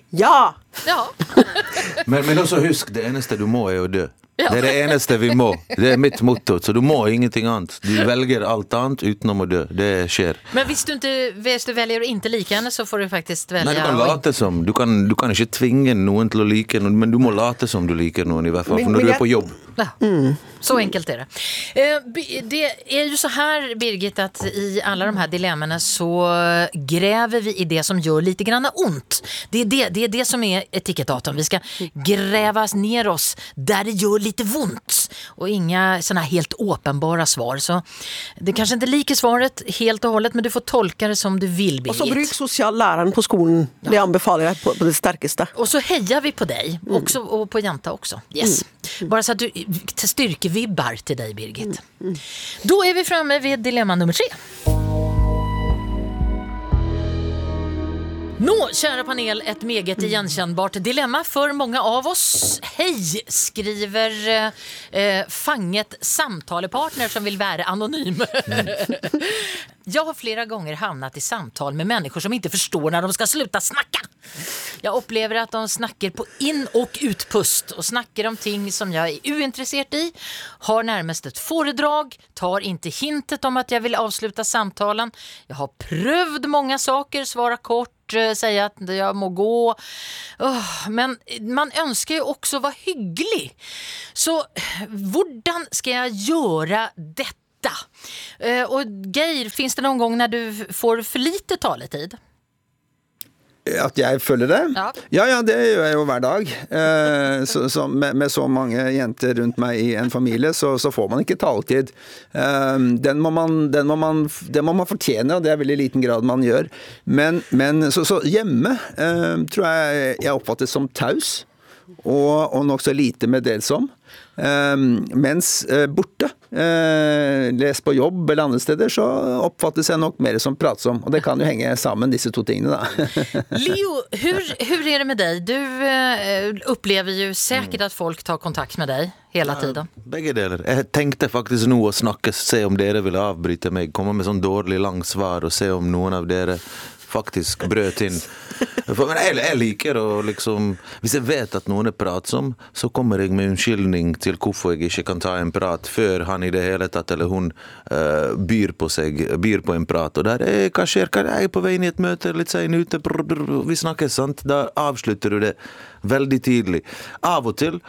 Ja! Ja. Men, men også husk, det eneste du må, er å dø. Ja. Det er det eneste vi må. Det er mitt motto. Så du må ingenting annet. Du velger alt annet utenom å dø. Det skjer. Men hvis du, ikke, hvis du velger å ikke like henne, så får du faktisk velge Nei, du kan late som. Du kan, du kan ikke tvinge noen til å like noen, men du må late som du liker noen, i hvert fall. For når du er på jobb. Ja, så enkelt er det. Eh, Det er jo så her, Birgit, at i alle de her dilemmaene så graver vi i det som gjør lite grann ont. Det er det, det, er det som är etikettatorn. Vi ska gräva ner oss där det gör lite vondt. Och inga såna helt åpenbara svar. Så det kanske inte liker svaret helt och hållet, men du får tolka det som du vill, Og så bruk Birgit. sosiallæreren på skolen. Det anbefaler jeg på, på det sterkeste. Och så hejar vi på dig också, och på Janta också. Yes. Bara så att du styrkevibbar till dig, Birgit. Då är vi framme vid dilemma nummer tre. Nå, kära panel, ett meget igenkännbart dilemma för många av oss. Hej, skriver eh, fanget samtalepartner som vill vara anonym. Jag har flera gånger hamnat i samtal med människor som inte förstår när de ska sluta snacka. Jag upplever att de snackar på in och utpust och snackar om ting som jag är uintresserad i, har närmast ett föredrag, tar inte hintet om att jag vill avsluta samtalen. Jag har prövd många saker, svara kort, säga att jag må gå. Men man önskar ju också vara hygglig. Så hvordan ska jag göra detta? Og och Geir, finns det någon gång när du får för lite taletid? At jeg føler det? Ja. ja, ja, det gjør jeg jo hver dag. Eh, så, så med, med så mange jenter rundt meg i en familie, så, så får man ikke taletid. Eh, den, må man, den, må man, den må man fortjene, og det er veldig liten grad man gjør. Men, men så, så hjemme eh, tror jeg jeg oppfattes som taus, og, og nokså lite meddelsom. Eh, mens eh, borte, eh, les på jobb eller andre steder, så oppfattes jeg nok mer som pratsom. Og det kan jo henge sammen, disse to tingene, da. Leo, hur, er det med deg? Du eh, jo sikkert at att folk tar kontakt med deg hele tiden. Begge deler. Jeg tenkte faktisk nå å snakke, se om dere ville avbryte meg, komme med sånn dårlig lang svar og se om noen av dere faktisk brøt inn. For, men jeg, jeg liker å liksom Hvis jeg vet at noen er pratsom, så kommer jeg med unnskyldning til hvorfor jeg ikke kan ta en prat før han i det hele tatt eller hun uh, byr på seg, byr på en prat. Og der er, hva skjer? Jeg er på vei inn i et møte, litt sein ute, brr, brr, vi snakkes, sant? Da avslutter du det veldig tidlig. Av og til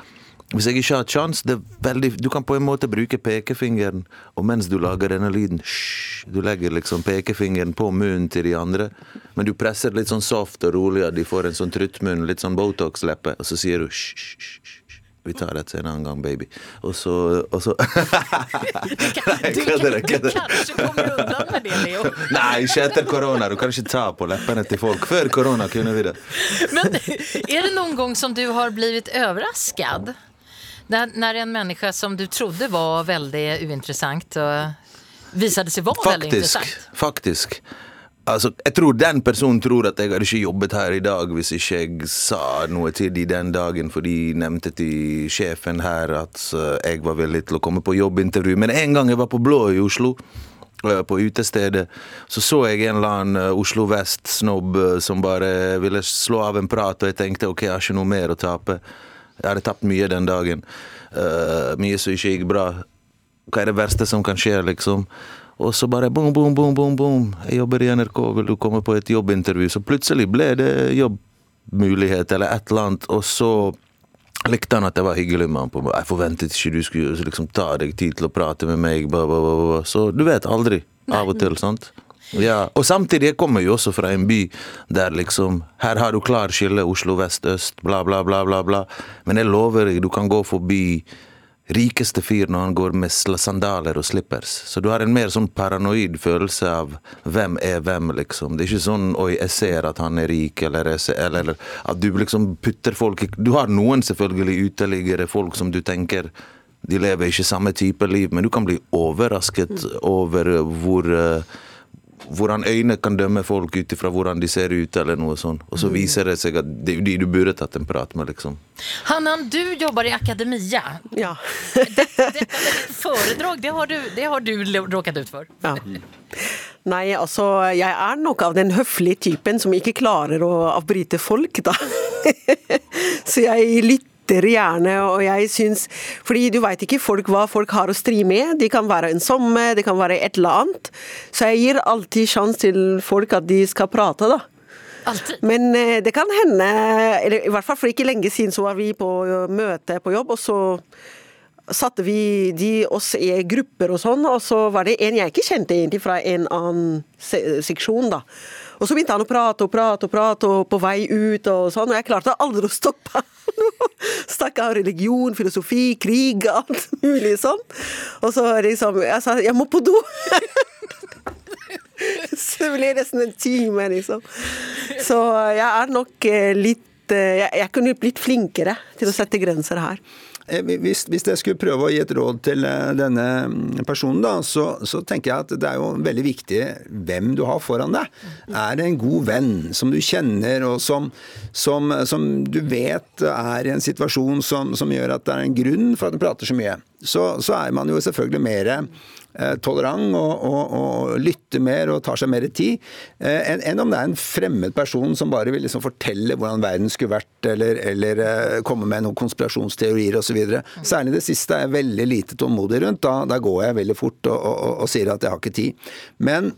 hvis jeg ikke har chans, det er veldig, Du kan på en måte bruke pekefingeren, og mens du lager denne lyden shh, Du legger liksom pekefingeren på munnen til de andre, men du presser litt sånn soft og rolig, og de får en sånn truttmunn, litt sånn Botox-leppe, og så sier du hysj, hysj, shh. Vi tar dette en annen gang, baby. Og så, og så Nei, kødder jeg, du kødder. kommer undan med det, Leo. Nei, ikke etter korona. Du kan ikke ta på leppene til folk. Før korona kunne vi det. Men er det noen gang som du har blivit överraskad? När, när en människa som du trodde var väldigt uintressant visade sig vara veldig interessant. Faktisk. Altså, jeg tror den personen tror at jeg hadde ikke jobbet her i dag hvis ikke jeg sa noe til de den dagen, for de nevnte til sjefen her at eh, jeg var villig til å komme på jobbintervju. Men en gang jeg var på Blå i Oslo, eh, på utestedet, så så jeg en eller annen eh, Oslo Vest-snobb som bare ville slå av en prat, og jeg tenkte ok, jeg har ikke noe mer å tape. Jeg hadde tapt mye den dagen. Uh, mye som ikke gikk bra. Hva er det verste som kan skje, liksom? Og så bare boom, boom, boom, boom, boom. Jeg jobber i NRK, vil du komme på et jobbintervju? Så plutselig ble det jobbmulighet eller et eller annet, og så likte han at jeg var hyggelig med ham. Jeg forventet ikke du skulle liksom ta deg tid til å prate med meg, blah, blah, blah. bla. Så du vet aldri, av og til, sant? Ja, og samtidig, jeg kommer jo også fra en by der liksom Her har du klar skille, Oslo vest, øst, bla, bla, bla, bla, bla. Men jeg lover deg, du kan gå forbi rikeste fyr når han går med sandaler og slippers. Så du har en mer sånn paranoid følelse av hvem er hvem, liksom. Det er ikke sånn 'oi, jeg ser at han er rik', eller, eller, eller at du liksom putter folk Du har noen selvfølgelig uteliggere, folk som du tenker de lever ikke samme type liv, men du kan bli overrasket over hvor eh, hvordan øyne kan dømme folk ut ifra hvordan de ser ut, eller noe sånt. Og så viser det seg at det er de du burde tatt en prat med, liksom. Hannan, du jobber i akademia. Ja. dette med ditt foredrag, det har, du, det har du råkat ut for. ja. Nei, altså, jeg er nok av den høflige typen som ikke klarer å avbryte folk, da. Så jeg lytter gjerne, og jeg syns Fordi du veit ikke folk hva folk har å stri med. De kan være ensomme, det kan være et eller annet. Så jeg gir alltid sjanse til folk at de skal prate, da. Alt. Men eh, det kan hende, eller i hvert fall for ikke lenge siden så var vi på eh, møte på jobb, og så satte vi de oss i grupper og sånn, og så var det en jeg ikke kjente egentlig fra en annen se seksjon, da. Og så begynte han å prate og prate og prate, og på vei ut og sånn, og jeg klarte aldri å stoppe han. av religion, filosofi, krig, alt mulig sånn. Og så liksom Jeg sa jeg må på do. Så det ble nesten en time, liksom. Så jeg er nok eh, litt eh, jeg, jeg kunne blitt flinkere til å sette grenser her. Eh, Hvis, hvis jeg skulle prøve å gi et råd til eh, denne mm, personen, da, så, så tenker jeg at det er jo veldig viktig hvem du har foran deg. Er det en god venn som du kjenner, og som, som, som du vet er i en situasjon som, som gjør at det er en grunn for at du prater så mye, så, så er man jo selvfølgelig mer tolerant og, og, og lytter mer og tar seg mer tid, eh, enn en om det er en fremmed person som bare vil liksom fortelle hvordan verden skulle vært, eller, eller eh, komme med noen konspirasjonsteorier osv. Særlig det siste er jeg veldig lite tålmodig rundt. Da, da går jeg veldig fort og, og, sier at jeg har ikke tid. Men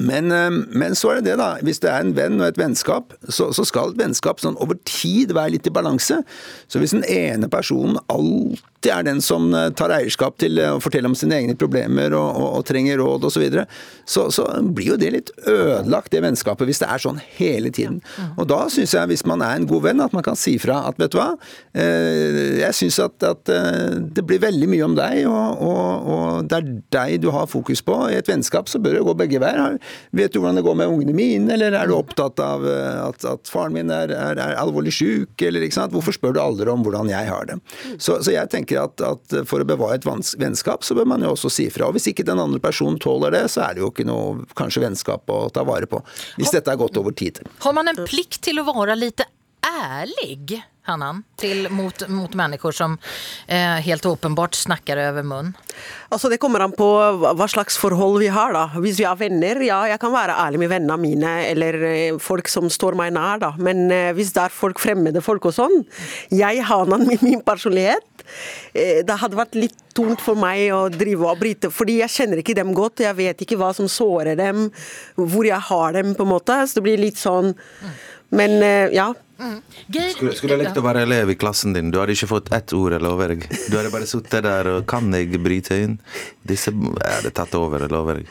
men, eh, men så er det det, da. Hvis det er en venn og et vennskap, så, så skal et vennskap sånn over tid være litt i balanse. Så hvis den ene personen alltid er den som eh, tar eierskap til å fortelle om sine egne problemer og, og, og trenger råd osv., så, videre, så så blir jo det litt ødelagt, det vennskapet, hvis det er sånn hele tiden. Og da syns jeg, hvis man er en god venn, at man kan si fra at vet du hva, eh, jeg syns at, at eh, det blir veldig mye om deg, og, og, og det er deg du har fokus på. I et vennskap så bør det gå begge veier. Vet du hvordan det går med ungene mine, eller er du opptatt av eh, at, at faren min er, er, er alvorlig syk, eller ikke sant. Hvorfor spør du aldri om hvordan jeg har det? Så, så jeg tenker at, at for å bevare et vennskap, så bør man jo også si fra. Og hvis ikke den andre personen tåler det, så er det jo ikke noe kanskje vennskap å ta vare på. Hvis dette er gått over tid. Har man en plikt til å være lite ärlig, Hannan, till, mot, mot människor som eh, helt åpenbart snakker over munn? Altså Det kommer an på hva slags forhold vi har. da. Hvis vi har venner, ja, jeg kan være ærlig med vennene mine, eller eh, folk som står meg nær. da. Men eh, hvis det er folk fremmede folk og sånn, jeg har med min personlighet. eh, Det hadde vært litt tungt for meg å drive og bryte, fordi jeg kjenner ikke dem godt. Jeg vet ikke hva som sårer dem, hvor jeg har dem, på en måte. Så det blir litt sånn Men eh, ja. Geir, Skulle, skulle jeg likt å være elev i klassen din. Du hadde ikke fått ett ord, jeg lover deg. Du hadde bare sittet der og Kan jeg bryte inn? Disse Jeg hadde tatt over, jeg lover deg.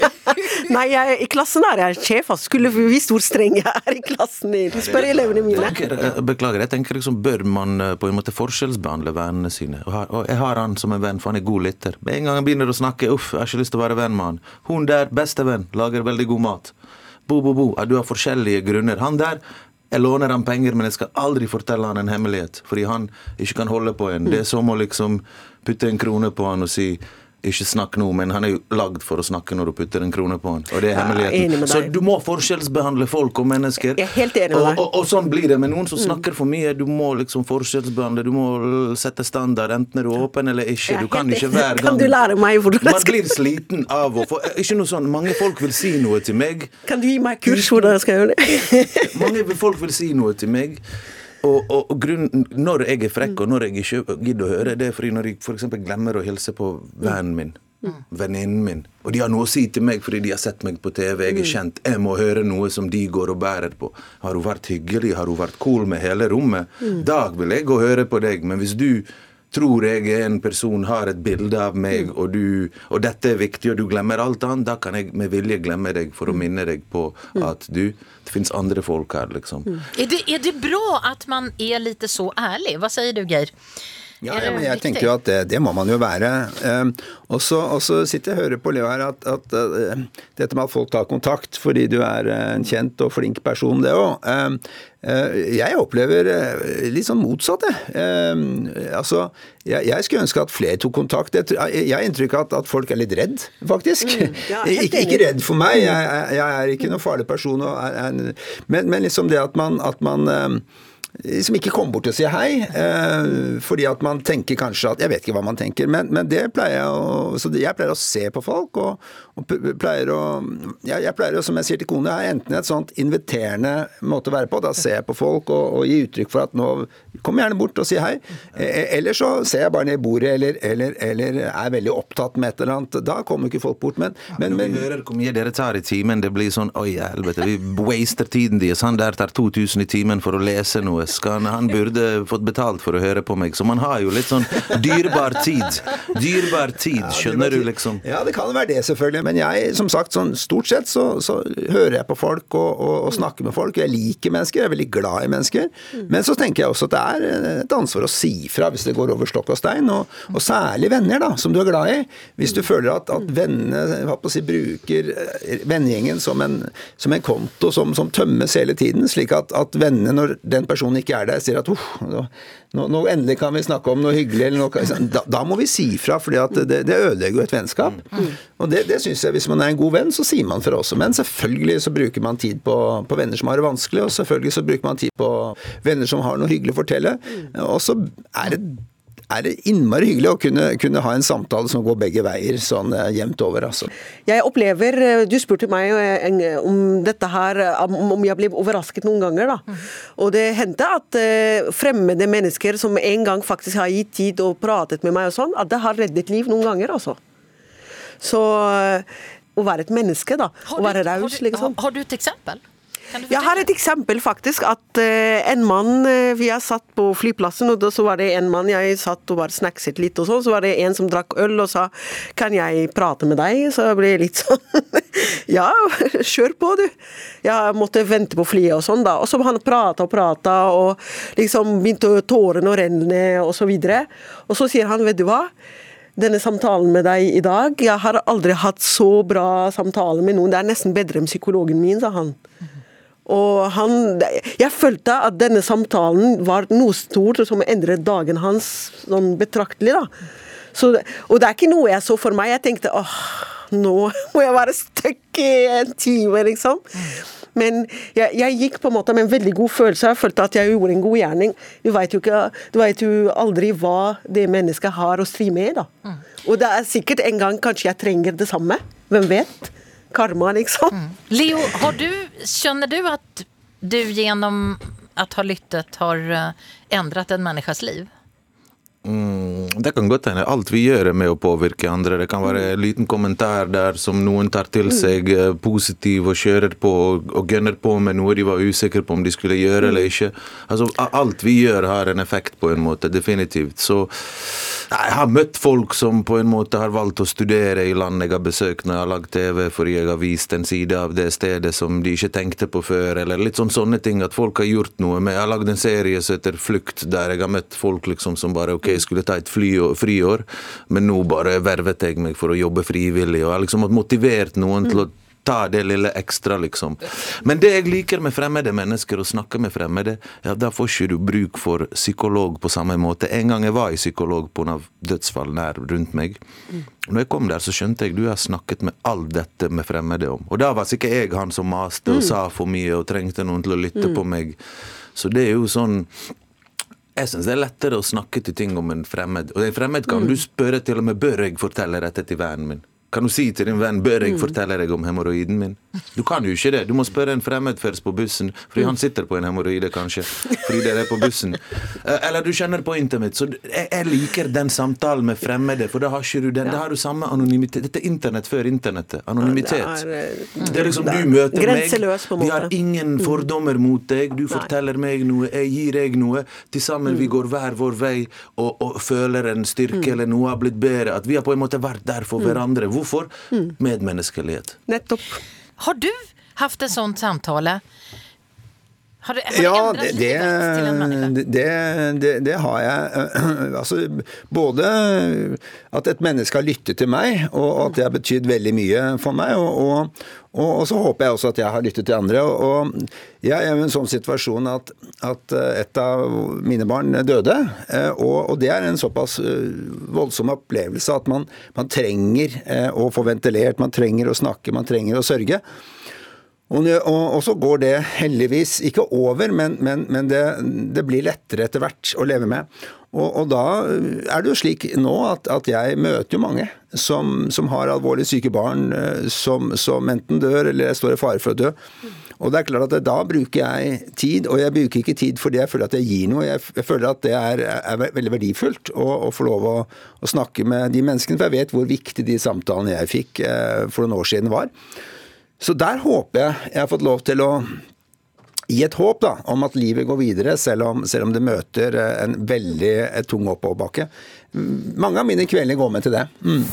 Nei, jeg, i klassen er jeg sjef. altså. Skulle vi visst hvor streng jeg er i klassen. Spør elevene mine. Tenker, eh, beklager, jeg tenker liksom, Bør man eh, på en måte forskjellsbehandle vennene sine? Og, har- og jeg har han som en venn, for han er god lytter. Med en gang han begynner å snakke, uff, jeg har ikke lyst til å være venn med han. Hun der, bestevenn, lager veldig god mat. Bo, bo, bo. Du har forskjellige grunner. Han der, jeg låner han penger, men jeg skal aldri fortelle han en hemmelighet. Fordi han ikke kan holde på en. Det er som å liksom putte en krone på han og si ikke snakk nå, men han er jo lagd for å snakke når du putter en krone på han. Og det er Ja, hemmeligheten. med Så du må forskjellsbehandle folk og mennesker. Jeg er helt enig med deg. Og, og, og sånn blir det med noen som snakker for mye. Du må liksom forskjellsbehandle, du må sette standard, enten er du åpen eller ikke. Du kan ikke hver gang Kan du lære meg hvordan jeg Man blir sliten av å få Ikke noe sånn Mange folk vil si noe til meg. Kan du gi meg kurs hvordan jeg skal gjøre det? Mange folk vil si noe til meg. Og, og, og grunnen, når jeg er frekk, og når jeg ikke gidder å høre, det er fordi når jeg f.eks. glemmer å hilse på vennen min, venninnen min, og de har noe å si til meg fordi de har sett meg på TV, jeg er kjent, jeg må høre noe som de går og bærer på. Har hun vært hyggelig, har hun vært cool med hele rommet? Da vil jeg gå og høre på deg, men hvis du tror jeg er en person, har et bilde av meg, og, du, og dette er viktig, og du glemmer alt annet, da kan jeg med vilje glemme deg for å minne deg på at du, det fins andre folk her, liksom. är det, er det bra at man er litt så ærlig? Hva sier du, Geir? Ja, ja, men jeg viktig? tenker jo at det, det må man jo være. Um, og, så, sitter jeg og hører på Leo her at, at uh, dette med at folk tar kontakt fordi du er uh, en kjent og flink person, det òg. Um, uh, jeg opplever litt sånn motsatt, jeg. Um, altså, jeg, skulle ønske at flere tok kontakt. Jeg, har inntrykk av at, at folk er litt redd, faktisk. ja, ikke, ikke redd for meg, jeg, jeg, jeg er ikke noen farlig person. Er, er, men, men liksom det at man, at man som ikke kommer bort og sier hei, eh, fordi at man tenker kanskje at Jeg vet ikke hva man tenker, men, men det pleier jeg å Så jeg pleier å se på folk og, pleier å jeg, jeg pleier å, som jeg sier til kone, jeg har enten et sånt inviterende måte å være på. Da ser jeg på folk og, og gir uttrykk for at nå Kom gjerne bort og si hei. Eh, Eller så ser jeg bare ned i bordet eller, eller, eller er veldig opptatt med et eller annet. Da kommer ikke folk bort. Men, men, vi men hører hvor mye dere tar i timen, det blir sånn Oi, helvete, vi waster tiden deres. Han der tar 2000 i timen for å lese noe. Skal han, han burde fått betalt for å høre på meg. Så man har jo litt sånn dyrebar tid. Dyrebar tid, skjønner du, liksom. Ja, det kan være det, selvfølgelig. Men jeg, som sagt, sånn, stort sett så, så hører jeg på folk og, og, og snakker med folk. Jeg liker mennesker, jeg er veldig glad i mennesker. Men så tenker jeg også at det er et ansvar å si fra hvis det går over stokk og stein. Og, og særlig venner, da, som du er glad i. Hvis du føler at, at vennene si, bruker eh, vennegjengen som en, som en konto som, som tømmes hele tiden, slik at, at vennene, når den personen ikke er der, sier at uff, nå, nå, endelig kan vi snakke om noe hyggelig, eller noe, da, da må vi si fra, for det, det ødelegger jo et vennskap. Og det, det synes jeg, Hvis man er en god venn, så sier man fra også. Men selvfølgelig så bruker man tid på, på venner som har det vanskelig, og selvfølgelig så bruker man tid på venner som har noe hyggelig å fortelle. Og så er det er det innmari hyggelig å kunne, kunne ha en samtale som går begge veier, sånn eh, jevnt over, altså. Jeg opplever eh, Du spurte meg eh, om dette her, om jeg ble overrasket noen ganger. da. Og det hendte at fremmede mennesker som en gang faktisk har gitt tid og pratet med meg, og sånn, at det har reddet liv noen ganger, altså. Så eh, å være et menneske, da. Å være raus, liksom. Har, har du et eksempel? Jeg har et eksempel, faktisk. At eh, en mann eh, Vi har satt på flyplassen, og da så var det en mann jeg satt og bare snackset litt, og sånn. Så var det en som drakk øl og sa 'Kan jeg prate med deg?' Så jeg ble litt sånn Ja, kjør på, du. Jeg måtte vente på flyet og sånn, da. Og så han prata og prata, og liksom begynte tårene å renne, og så videre. Og så sier han, vet du hva? Denne samtalen med deg i dag. Jeg har aldri hatt så bra samtale med noen. Det er nesten bedre enn psykologen min, sa han. Og han Jeg følte at denne samtalen var noe stort som endret dagen hans sånn betraktelig, da. Så, og det er ikke noe jeg så for meg. Jeg tenkte åh, nå må jeg være stuck i en time, liksom. Men jeg, jeg gikk på en måte med en veldig god følelse. Jeg følte at jeg gjorde en god gjerning. Du vet jo, ikke, du vet jo aldri hva det mennesket har å stri med. da. Og det er sikkert en gang kanskje jeg trenger det samme. Hvem vet? Karma, liksom. Leo, har du, skjønner du at du gjennom å ha lyttet har endret en människas liv? Mm, det kan godt hende. Alt vi gjør er med å påvirke andre. Det kan være en liten kommentar der som noen tar til seg eh, positiv og kjører på og, og gønner på med noe de var usikre på om de skulle gjøre eller ikke. Altså, Alt vi gjør har en effekt på en måte, definitivt. Så jeg har møtt folk som på en måte har valgt å studere i land jeg har besøkt når jeg har lagd TV fordi jeg har vist en side av det stedet som de ikke tenkte på før, eller litt sånn sånne ting. At folk har gjort noe med Jeg har lagd en serie som heter Flukt, der jeg har møtt folk liksom som bare OK, jeg skulle ta et friår, men nå bare vervet jeg meg for å jobbe frivillig. Og jeg liksom motivert noen til å ta det lille ekstra, liksom. Men det jeg liker med fremmede mennesker, å snakke med fremmede, ja, da får ikke du bruk for psykolog på samme måte. En gang jeg var i psykolog pga. dødsfall nær rundt meg. Når jeg kom der, så skjønte jeg du har snakket med alt dette med fremmede om. Og da var sikkert jeg han som maste og sa for mye og trengte noen til å lytte på meg. Så det er jo sånn jeg syns det er lettere å snakke til ting om en fremmed. Og en fremmed kan du spørre til og med bør jeg fortelle dette til vennen min. Kan du si til din venn bør jeg fortelle deg om hemoroiden min? Du kan jo ikke det. Du må spørre en fremmed først på bussen, fordi han sitter på en hemoroide, kanskje. Fordi dere er på bussen. Eh, Eller du kjenner på internett. Så jeg, liker den samtalen med fremmede, for da har ikke du den. Da har du samme anonymitet. Dette er internett før internettet. Anonymitet. Det er, eh, Det er liksom du møter meg, vi har. Mm. ingen fordommer mot deg, du forteller meg noe, jeg gir deg noe. Til sammen Mm. vi går hver vår vei og, og føler en styrke eller noe har blitt bedre. At vi har på en måte vært der Mm. for hverandre. Hvorfor? Medmenneskelighet. Nettopp. Har du haft et sånt samtal? Har du, har Ja, det, det, det, det, har jeg. Altså, både at et menneske har lyttet til meg, og at det har betydd veldig mye for meg. Og, og, og, så håper jeg også at jeg har lyttet til andre. Og, jeg er i en sånn situasjon at, at et av mine barn døde. eh, Og, og det er en såpass eh, voldsom opplevelse at man, man trenger eh, å få ventilert, man trenger å snakke, man trenger å sørge. Og, så går det heldigvis ikke over, men, men, men det, det blir lettere etter hvert å leve med. Og, og da er det jo slik nå at, at jeg møter jo mange som, som har alvorlig syke barn eh, som, som enten dør eller står i fare for å dø. Og det er klart at Da bruker jeg tid, og jeg bruker ikke tid fordi jeg føler at jeg gir noe. Jeg føler at det er, er veldig verdifullt å, å få lov å, å, snakke med de menneskene, for jeg vet hvor viktig de samtalene jeg fikk eh, for noen år siden var. Så der håper jeg jeg har fått lov til å gi et håp da, om at livet går videre, selv om, selv om det møter eh, en veldig eh, tung oppoverbakke. Mange av mine kvelder går med til det. Mm.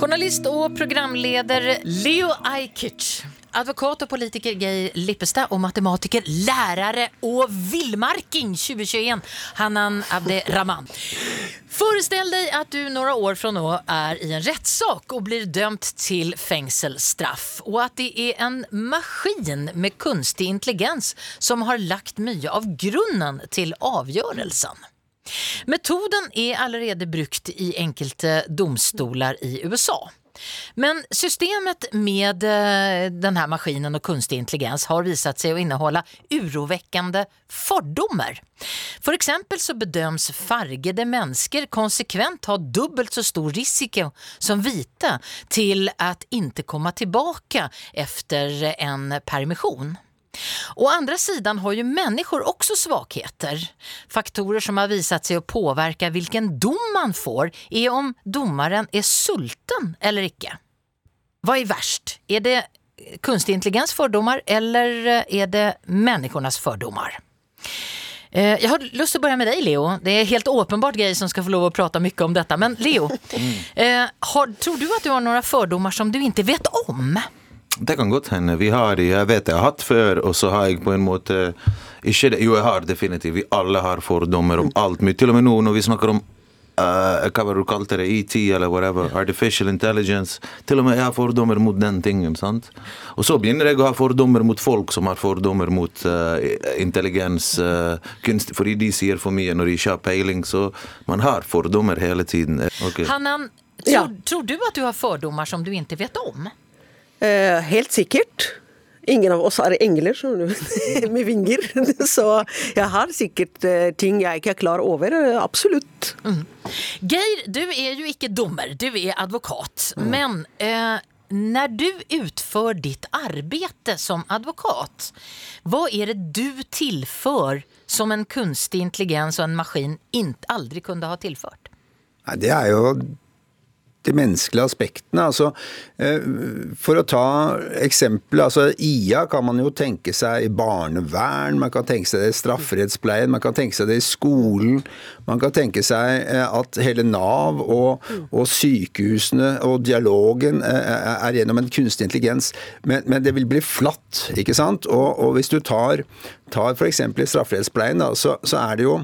Journalist og programleder Leo Ajkic. Advokat og politiker Geir Lippestad og matematiker, lærere og villmarking 2021 Hanan Abderrahman. Forestill deg at du noen år fra nå er i en rettssak og blir dømt til fengselsstraff, og at det er en maskin med kunstig intelligens som har lagt mye av grunnen til avgjørelsen. Metoden er allerede brukt i enkelte domstolar i USA. Men systemet med eh, den här maskinen og kunstig intelligens har visat seg å innehålla uroväckande fördomar. For eksempel så bedöms fargede mennesker konsekvent ha dubbelt så stor risiko som vita til at ikke komme tilbake efter en permission. Å andra sidan har jo människor også svagheter. Faktorer som har visat seg å påverka hvilken dom man får er om domaren er sulten eller ikke. Hva er värst? Er det kunstig intelligens fordomar eller er det människornas fordomar? Eh, jeg har lyst til å begynne med deg, Leo. Det er helt åpenbart Geir som skal få lov å prate mye om dette. Men Leo, mm. har, tror du at du har noen fordommer som du ikke vet om? Det kan godt hende. Vi har, jeg vet jeg har hatt før, og så har jeg på en måte ikke det, Jo, jeg har definitivt. Vi alle har fordommer om alt mye. Til og med nå når vi snakker om Uh, hva var det du kalte det? ET eller whatever. Artificial intelligence. Til og med jeg har fordommer mot den tingen. sant? Og så begynner jeg å ha fordommer mot folk som har fordommer mot uh, intelligens. Uh, kunst, fordi de sier for mye når de ikke har peiling. Så man har fordommer hele tiden. Okay. Hanan, tror, ja. tror du at du har fordommer som du ikke vet om? Eh, helt sikkert. Ingen av oss er engler med vinger, så jeg har sikkert eh, ting jeg ikke er klar over. Eh, absolutt. Mm. Geir, du er jo ikke dommer, du er advokat. Mm. Men eh, når du utfører ditt arbeid som advokat, hva er det du tilfører som en kunstig intelligens og en maskin aldri kunne ha tilført? Det er jo de menneskelige aspektene. Altså, eh, for å ta eksempelet, altså IA kan man jo tenke seg i barnevern, man kan tenke seg det i strafferettspleien, man kan tenke seg det i skolen. Man kan tenke seg eh, at hele Nav og, og sykehusene og dialogen eh, er gjennom en kunstig intelligens, men, men det vil bli flatt, ikke sant? Og, og hvis du tar, tar f.eks. i strafferettspleien, så, så er det jo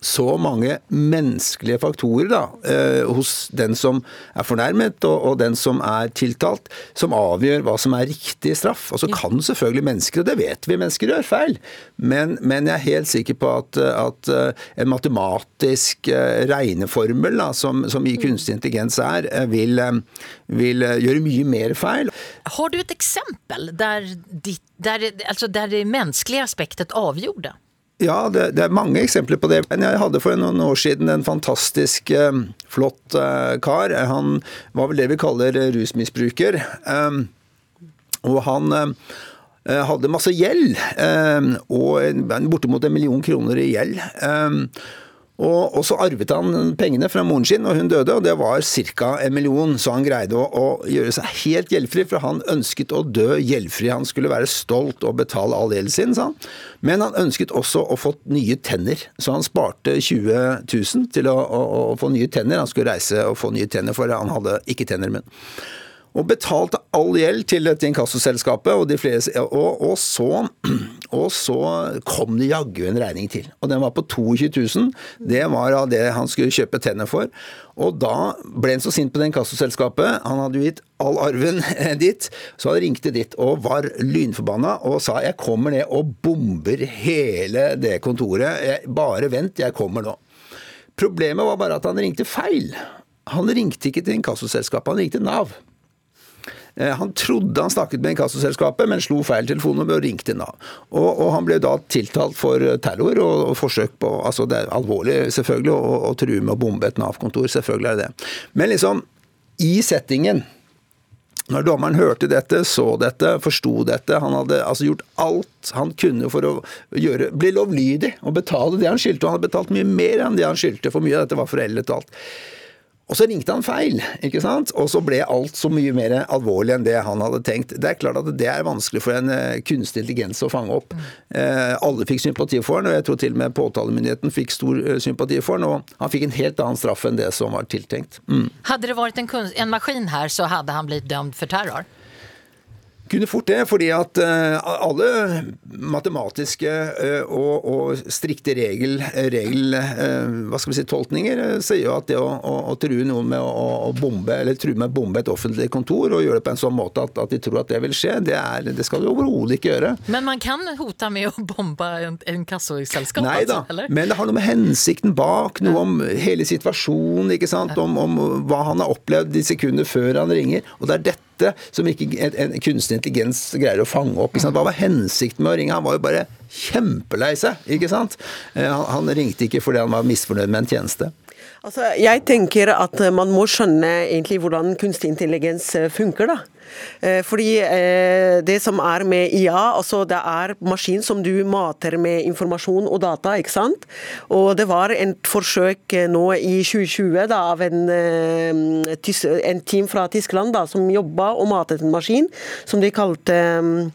så mange menneskelige faktorer da, eh, hos den som er fornærmet og, og, den som er tiltalt, som avgjør hva som er riktig straff. Og så kan selvfølgelig mennesker, og det vet vi, mennesker gjør feil, men, men jeg er helt sikker på at, at eh, en matematisk eh, regneformel da, som, som i kunstig intelligens er, vil, vil, gjøre mye mer feil. Har du et eksempel der, der, altså der det menneskelige aspektet avgjorde? Ja, det, det, er mange eksempler på det. Jeg hadde for noen år siden en fantastisk eh, flott eh, kar. Han var vel det vi kaller rusmisbruker. Um, og han eh, hadde masse gjeld, og bortimot en million kroner i gjeld. Og, og, så arvet han pengene fra moren sin, og hun døde, og det var ca. en million. Så han greide å, å, gjøre seg helt gjeldfri, for han ønsket å dø gjeldfri. Han skulle være stolt og betale all gjelden sin, sa han. Men han ønsket også å få nye tenner, så han sparte 20 000 til å, å, å få nye tenner. Han skulle reise og få nye tenner, for han hadde ikke tenner i munnen og betalte all gjeld til dette inkassoselskapet, og, de og, og, så, og så kom det jaggu en regning til. Og den var på 22 000. Det var av det han skulle kjøpe tenner for. Og da ble han så sint på det inkassoselskapet. Han hadde jo gitt all arven dit, så han ringte dit og var lynforbanna og sa jeg kommer ned og bomber hele det kontoret. Bare vent, jeg kommer nå. Problemet var bare at han ringte feil. Han ringte ikke til inkassoselskapet, han ringte Nav. Eh, Han trodde han snakket med inkassoselskapet, men slo feil telefonnummer og ringte Nav. Og, og han ble da tiltalt for terror og, og forsøk på altså Det er alvorlig, selvfølgelig, å å true med å bombe et Nav-kontor. Selvfølgelig er det det. Men liksom, i settingen når dommeren hørte dette, så dette, forsto dette Han hadde altså gjort alt han kunne for å gjøre, bli lovlydig og betale det han skyldte. Og han hadde betalt mye mer enn det han skyldte, for mye av dette var foreldet og alt. Og så ringte han feil, ikke sant? og så ble alt så mye mer alvorlig enn det han hadde tenkt. Det er klart at det er vanskelig for en eh, kunstig intelligens å fange opp. Eh, alle fikk sympati for han, og jeg tror til og med påtalemyndigheten fikk stor eh, sympati for han, og han fikk en helt annen straff enn det som var tiltenkt. Mm. Hadde det vært en, en maskin her, så hadde han blitt dømt for terror. Kunne fort det, fordi at eh, alle matematiske eh, og, og strikte regel, regel eh, hva skal vi si, tolkninger sier jo at det å, å, å true noen med å, å bombe eller true med å bombe et offentlig kontor og gjøre det på en sånn måte at, at de tror at det vil skje, det, er, det skal du overhodet ikke gjøre. Men man kan hota med å bombe en, en kassoselskap Nei da, altså, men det har noe med hensikten bak, noe om hele situasjonen, ikke sant? Om, om hva han har opplevd de sekundene før han ringer. Og det er dette som ikke en, kunstig intelligens greier å fange opp. Hva var hensikten med å ringe? Han var jo bare kjempelei seg, ikke sant? Eh, Han, han ringte ikke fordi han var misfornøyd med en tjeneste. Altså, jeg tenker at eh, man må skjønne egentlig hvordan kunstig intelligens eh, funker. da. Eh, Fordi det som er med IA, altså det er maskin som du mater med informasjon og data, ikke sant. Og det var et forsøk nå i 2020 da, av en, en team fra Tyskland da, som jobba og matet en maskin som de kalte eh,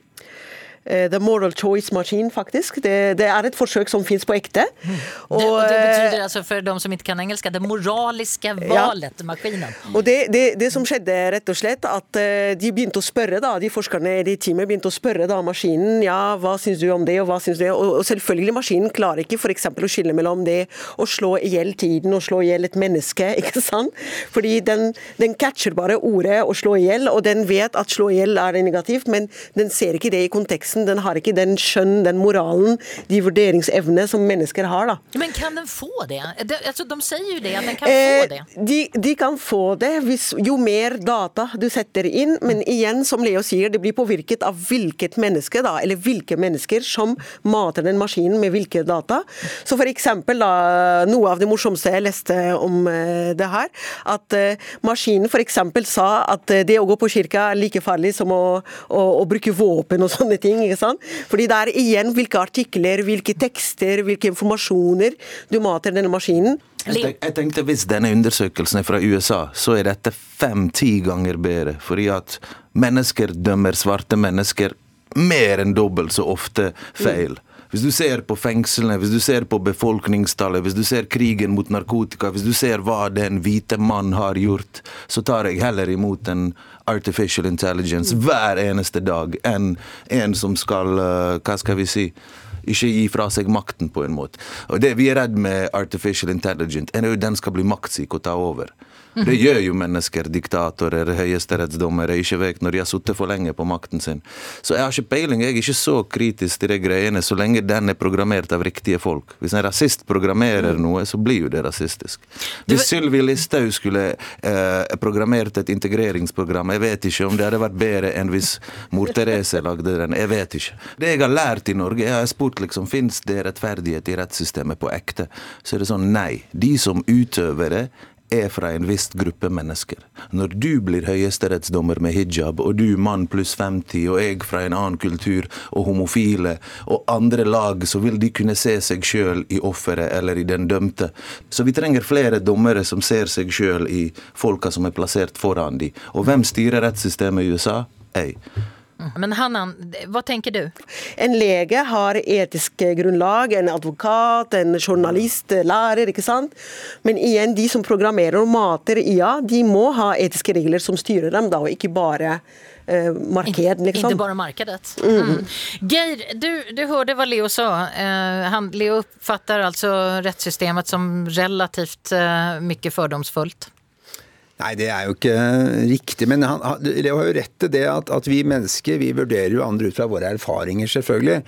The Moral Choice Machine, faktisk. Det, det er et forsøk som fins på ekte. det, og det betyr betyder for dem de som ikke kan engelska, det moraliske valet, maskinen. Og det, det, det som skjedde, rett og slett, at eh, de begynte å spørre, da, de forskerne i teamet begynte å spørre da maskinen ja, hva syns du om det, og hva syns du og, og selvfølgelig maskinen klarer ikke f.eks. å skille mellom det å slå i hjel tiden og slå i hjel et menneske, ikke sant? Fordi den, den catcher bare ordet å slå i hjel, og den vet at slå i hjel er negativt, men den ser ikke det i konteksten. Den har ikke den skjønn, den moralen, de vurderingsevne som mennesker har, da. Men kan den få det? De, altså, de sier jo det, at den kan Eh, få det. De, de kan få det hvis, jo mer data du setter inn, men igjen, som Leo sier, det blir påvirket av hvilket menneske, da, eller hvilke mennesker som mater den maskinen med hvilke data. Så for eksempel, da, noe av det morsomste jeg leste om eh, det her, at eh, maskinen eksempel sa at eh, det å gå på kirka er like farlig som å, å, å bruke våpen og sånne ting, ikke sant? Fordi det er igjen hvilke artikler, hvilke tekster, hvilke informasjoner du mater denne maskinen. Jeg, tenkte Hvis denne undersøkelsen er fra USA, så er dette fem-ti ganger bedre. Fordi at mennesker dømmer svarte mennesker mer enn dobbelt så ofte feil. Hvis du ser på fengslene, hvis du ser på befolkningstallet, hvis du ser krigen mot narkotika, hvis du ser hva den hvite mann har gjort, så tar jeg heller imot en artificial intelligence hver eneste dag enn en som skal eh, Hva skal vi si? Ikke gi fra seg makten, på en måte. Og Det vi er redd med artificial intelligence, er den skal bli maktsyk og ta over. Det gjør jo mennesker, diktatorer, høyesterettsdommere, ikke vet når de har sittet for lenge på makten sin. Så jeg har ikke peiling, jeg er ikke så kritisk til de greiene så lenge den er programmert av riktige folk. Hvis en rasist programmerer noe, så blir jo det rasistisk. Hvis Sylvi Listhaug skulle eh, programmert et integreringsprogram, jeg vet ikke om det hadde vært bedre enn hvis mor Therese lagde den. Jeg vet ikke. Det jeg har lært i Norge, jeg har spurt liksom, fins det rettferdighet i rettssystemet på ekte, så er det sånn nei. De som utøver det, er fra en viss gruppe mennesker. Når du blir høyesterettsdommer med hijab, og du mann pluss 50, og jeg fra en annen kultur, og homofile, og andre lag, så vil de kunne se seg sjøl i offeret eller i den dømte. Så vi trenger flere dommere som ser seg sjøl i folka som er plassert foran de. Og hvem styrer rettssystemet i USA? Jeg. Men Hannan, hva tenker du? En lege har etisk grunnlag, en advokat, en journalist, lærer, ikke sant. Men igjen, de som programmerer og mater IA, de må ha etiske regler som styrer dem, da, og ikke bare eh, marked, liksom. Ikke bare markedet. Mm. Geir, du, du hørte hva Leo sa. Eh, han, Leo oppfatter altså rettssystemet som relativt eh, mye fördomsfullt. Nei, det er jo ikke riktig. Men han, Leo har jo rett til det at, at vi mennesker vi vurderer jo andre ut fra våre erfaringer, selvfølgelig.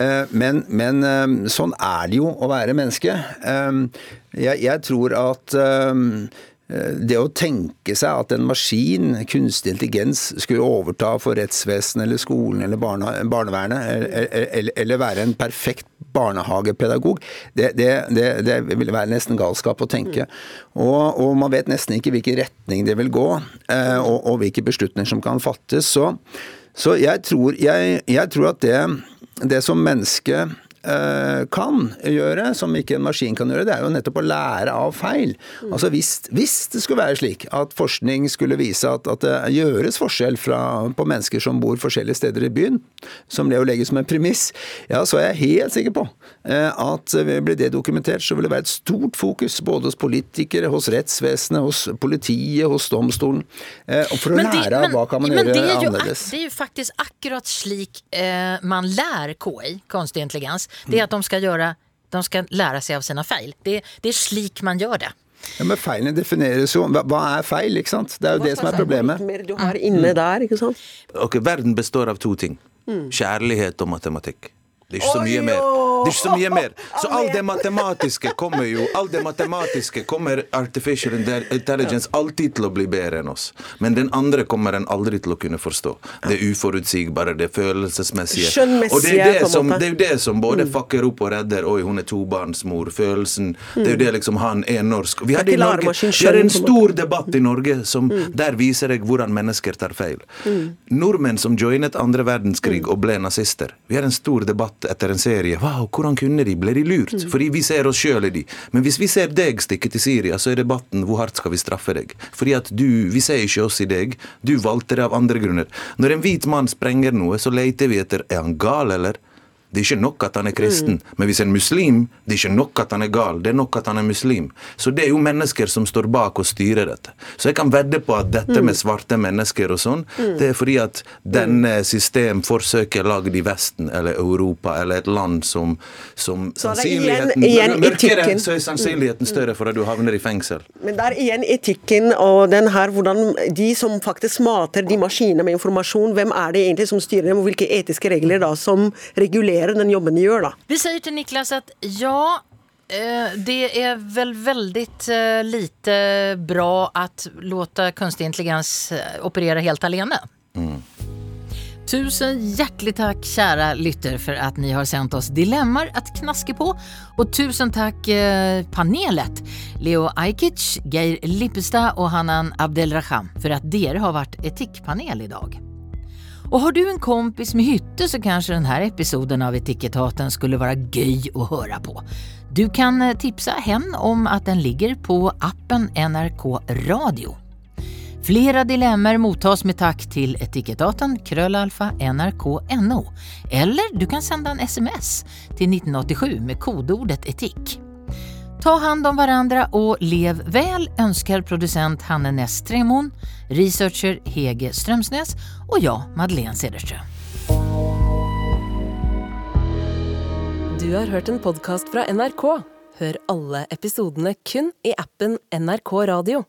Eh, Men, men eh, sånn er det jo å være menneske. Eh, Jeg, jeg tror at eh, eh, det å tenke seg at en maskin, kunstig intelligens, skulle overta for rettsvesenet eller skolen eller barne, barnevernet, eller, eller, eller, være en perfekt barnehagepedagog, det, det, det, det vil være nesten galskap å tenke. Og, og, man vet nesten ikke hvilken retning det vil gå, eh, og, og hvilke beslutninger som kan fattes. Så, så jeg, tror, jeg, jeg tror at det, det som menneske kan gjøre, som ikke en maskin kan gjøre, det er jo nettopp å lære av feil. Altså hvis, hvis det skulle være slik at forskning skulle vise at, at det gjøres forskjell fra, på mennesker som bor forskjellige steder i byen, som Leo legger som en premiss, ja, så er jeg helt sikker på eh, at blir det dokumentert, så vil det være et stort fokus både hos politikere, hos rettsvesenet, hos politiet, hos domstolen, og for å men lære av hva kan man gjøre annerledes. annerledes. Det er jo faktisk akkurat slik eh, man lærer KI, kunstig intelligens det er at de skal, göra, de ska lære seg av sine feil. Det, det er slik man gjør det. Ja, Men feilene defineres jo Hva er feil, ikke sant? Det er jo det som er problemet. Du har inne der, ikke sant? Ok, Verden består av to ting. Kjærlighet og matematikk. Det er ikke så mye mer. Det er ikke så mye mer. Så all det matematiske kommer jo All det matematiske kommer artificial intelligence alltid til å bli bedre enn oss. Men den andre kommer en aldri til å kunne forstå. Det uforutsigbare, det følelsesmessige. Og det er det som, det er det som både mm. fucker opp og redder Oi, hun er tobarnsmor. Følelsen. Det er jo det liksom Han er norsk. Vi hadde, Norge, vi hadde en stor debatt i Norge som mm. der viser jeg hvordan mennesker tar feil. Mm. Nordmenn som joinet andre verdenskrig og ble nazister. Vi hadde en stor debatt etter en serie. Wow, hvordan kunne de? Ble de lurt? Mm. Fordi vi ser oss sjøl i de. Men hvis vi ser deg stikke til Syria, så er debatten hvor hardt skal vi straffe deg? Fordi at du, Vi ser ikke oss i deg. Du valgte det av andre grunner. Når en hvit mann sprenger noe, så leter vi etter er han gal, eller? Det er ikke nok at han er kristen. Mm. Men hvis en muslim Det er ikke nok at han er gal, det er nok at han er muslim. Så det er jo mennesker som står bak og styrer dette. Så jeg kan vedde på at dette mm. med svarte mennesker og sånn, mm. det er fordi at denne system forsøker lagd i Vesten eller Europa eller et land som, som sannsynligheten igjen, igjen Mørkere, så er sannsynligheten større for at du havner i fengsel. Men det er igjen etikken og den her hvordan de som faktisk mater de maskinene med informasjon, hvem er det egentlig som styrer dem, og hvilke etiske regler da som regulerer mer den jobben de gjør, da. Vi sier til Niklas at ja, eh, det er vel veldig eh, lite bra å låte kunstig intelligens eh, operere helt alene. Mm. Tusen hjertelig takk, kjære lytter, for at ni har sendt oss dilemmaer å knaske på. Og tusen takk, panelet, Leo Ajkic, Geir Lippestad og Hanan Abdelraham, for at dere har vært etikkpanel i dag. Og har du en kompis med hytte så kanskje denne episoden av Etikettaten skulle være gøy å høre på. Du kan tipsa tipse hen om at den ligger på appen NRK Radio. Flere dilemmaer mottas med takk til Etikettaten krøllalfa nrk.no. Eller du kan sende en SMS til 1987 med kodeordet etikk. Ta hand om hverandre og lev vel, ønsker produsent Hanne Næss Tremoen, researcher Hege Strømsnes og jeg, Madeleine Cederström. Du har hørt en podkast fra NRK. Hør alle episodene kun i appen NRK Radio.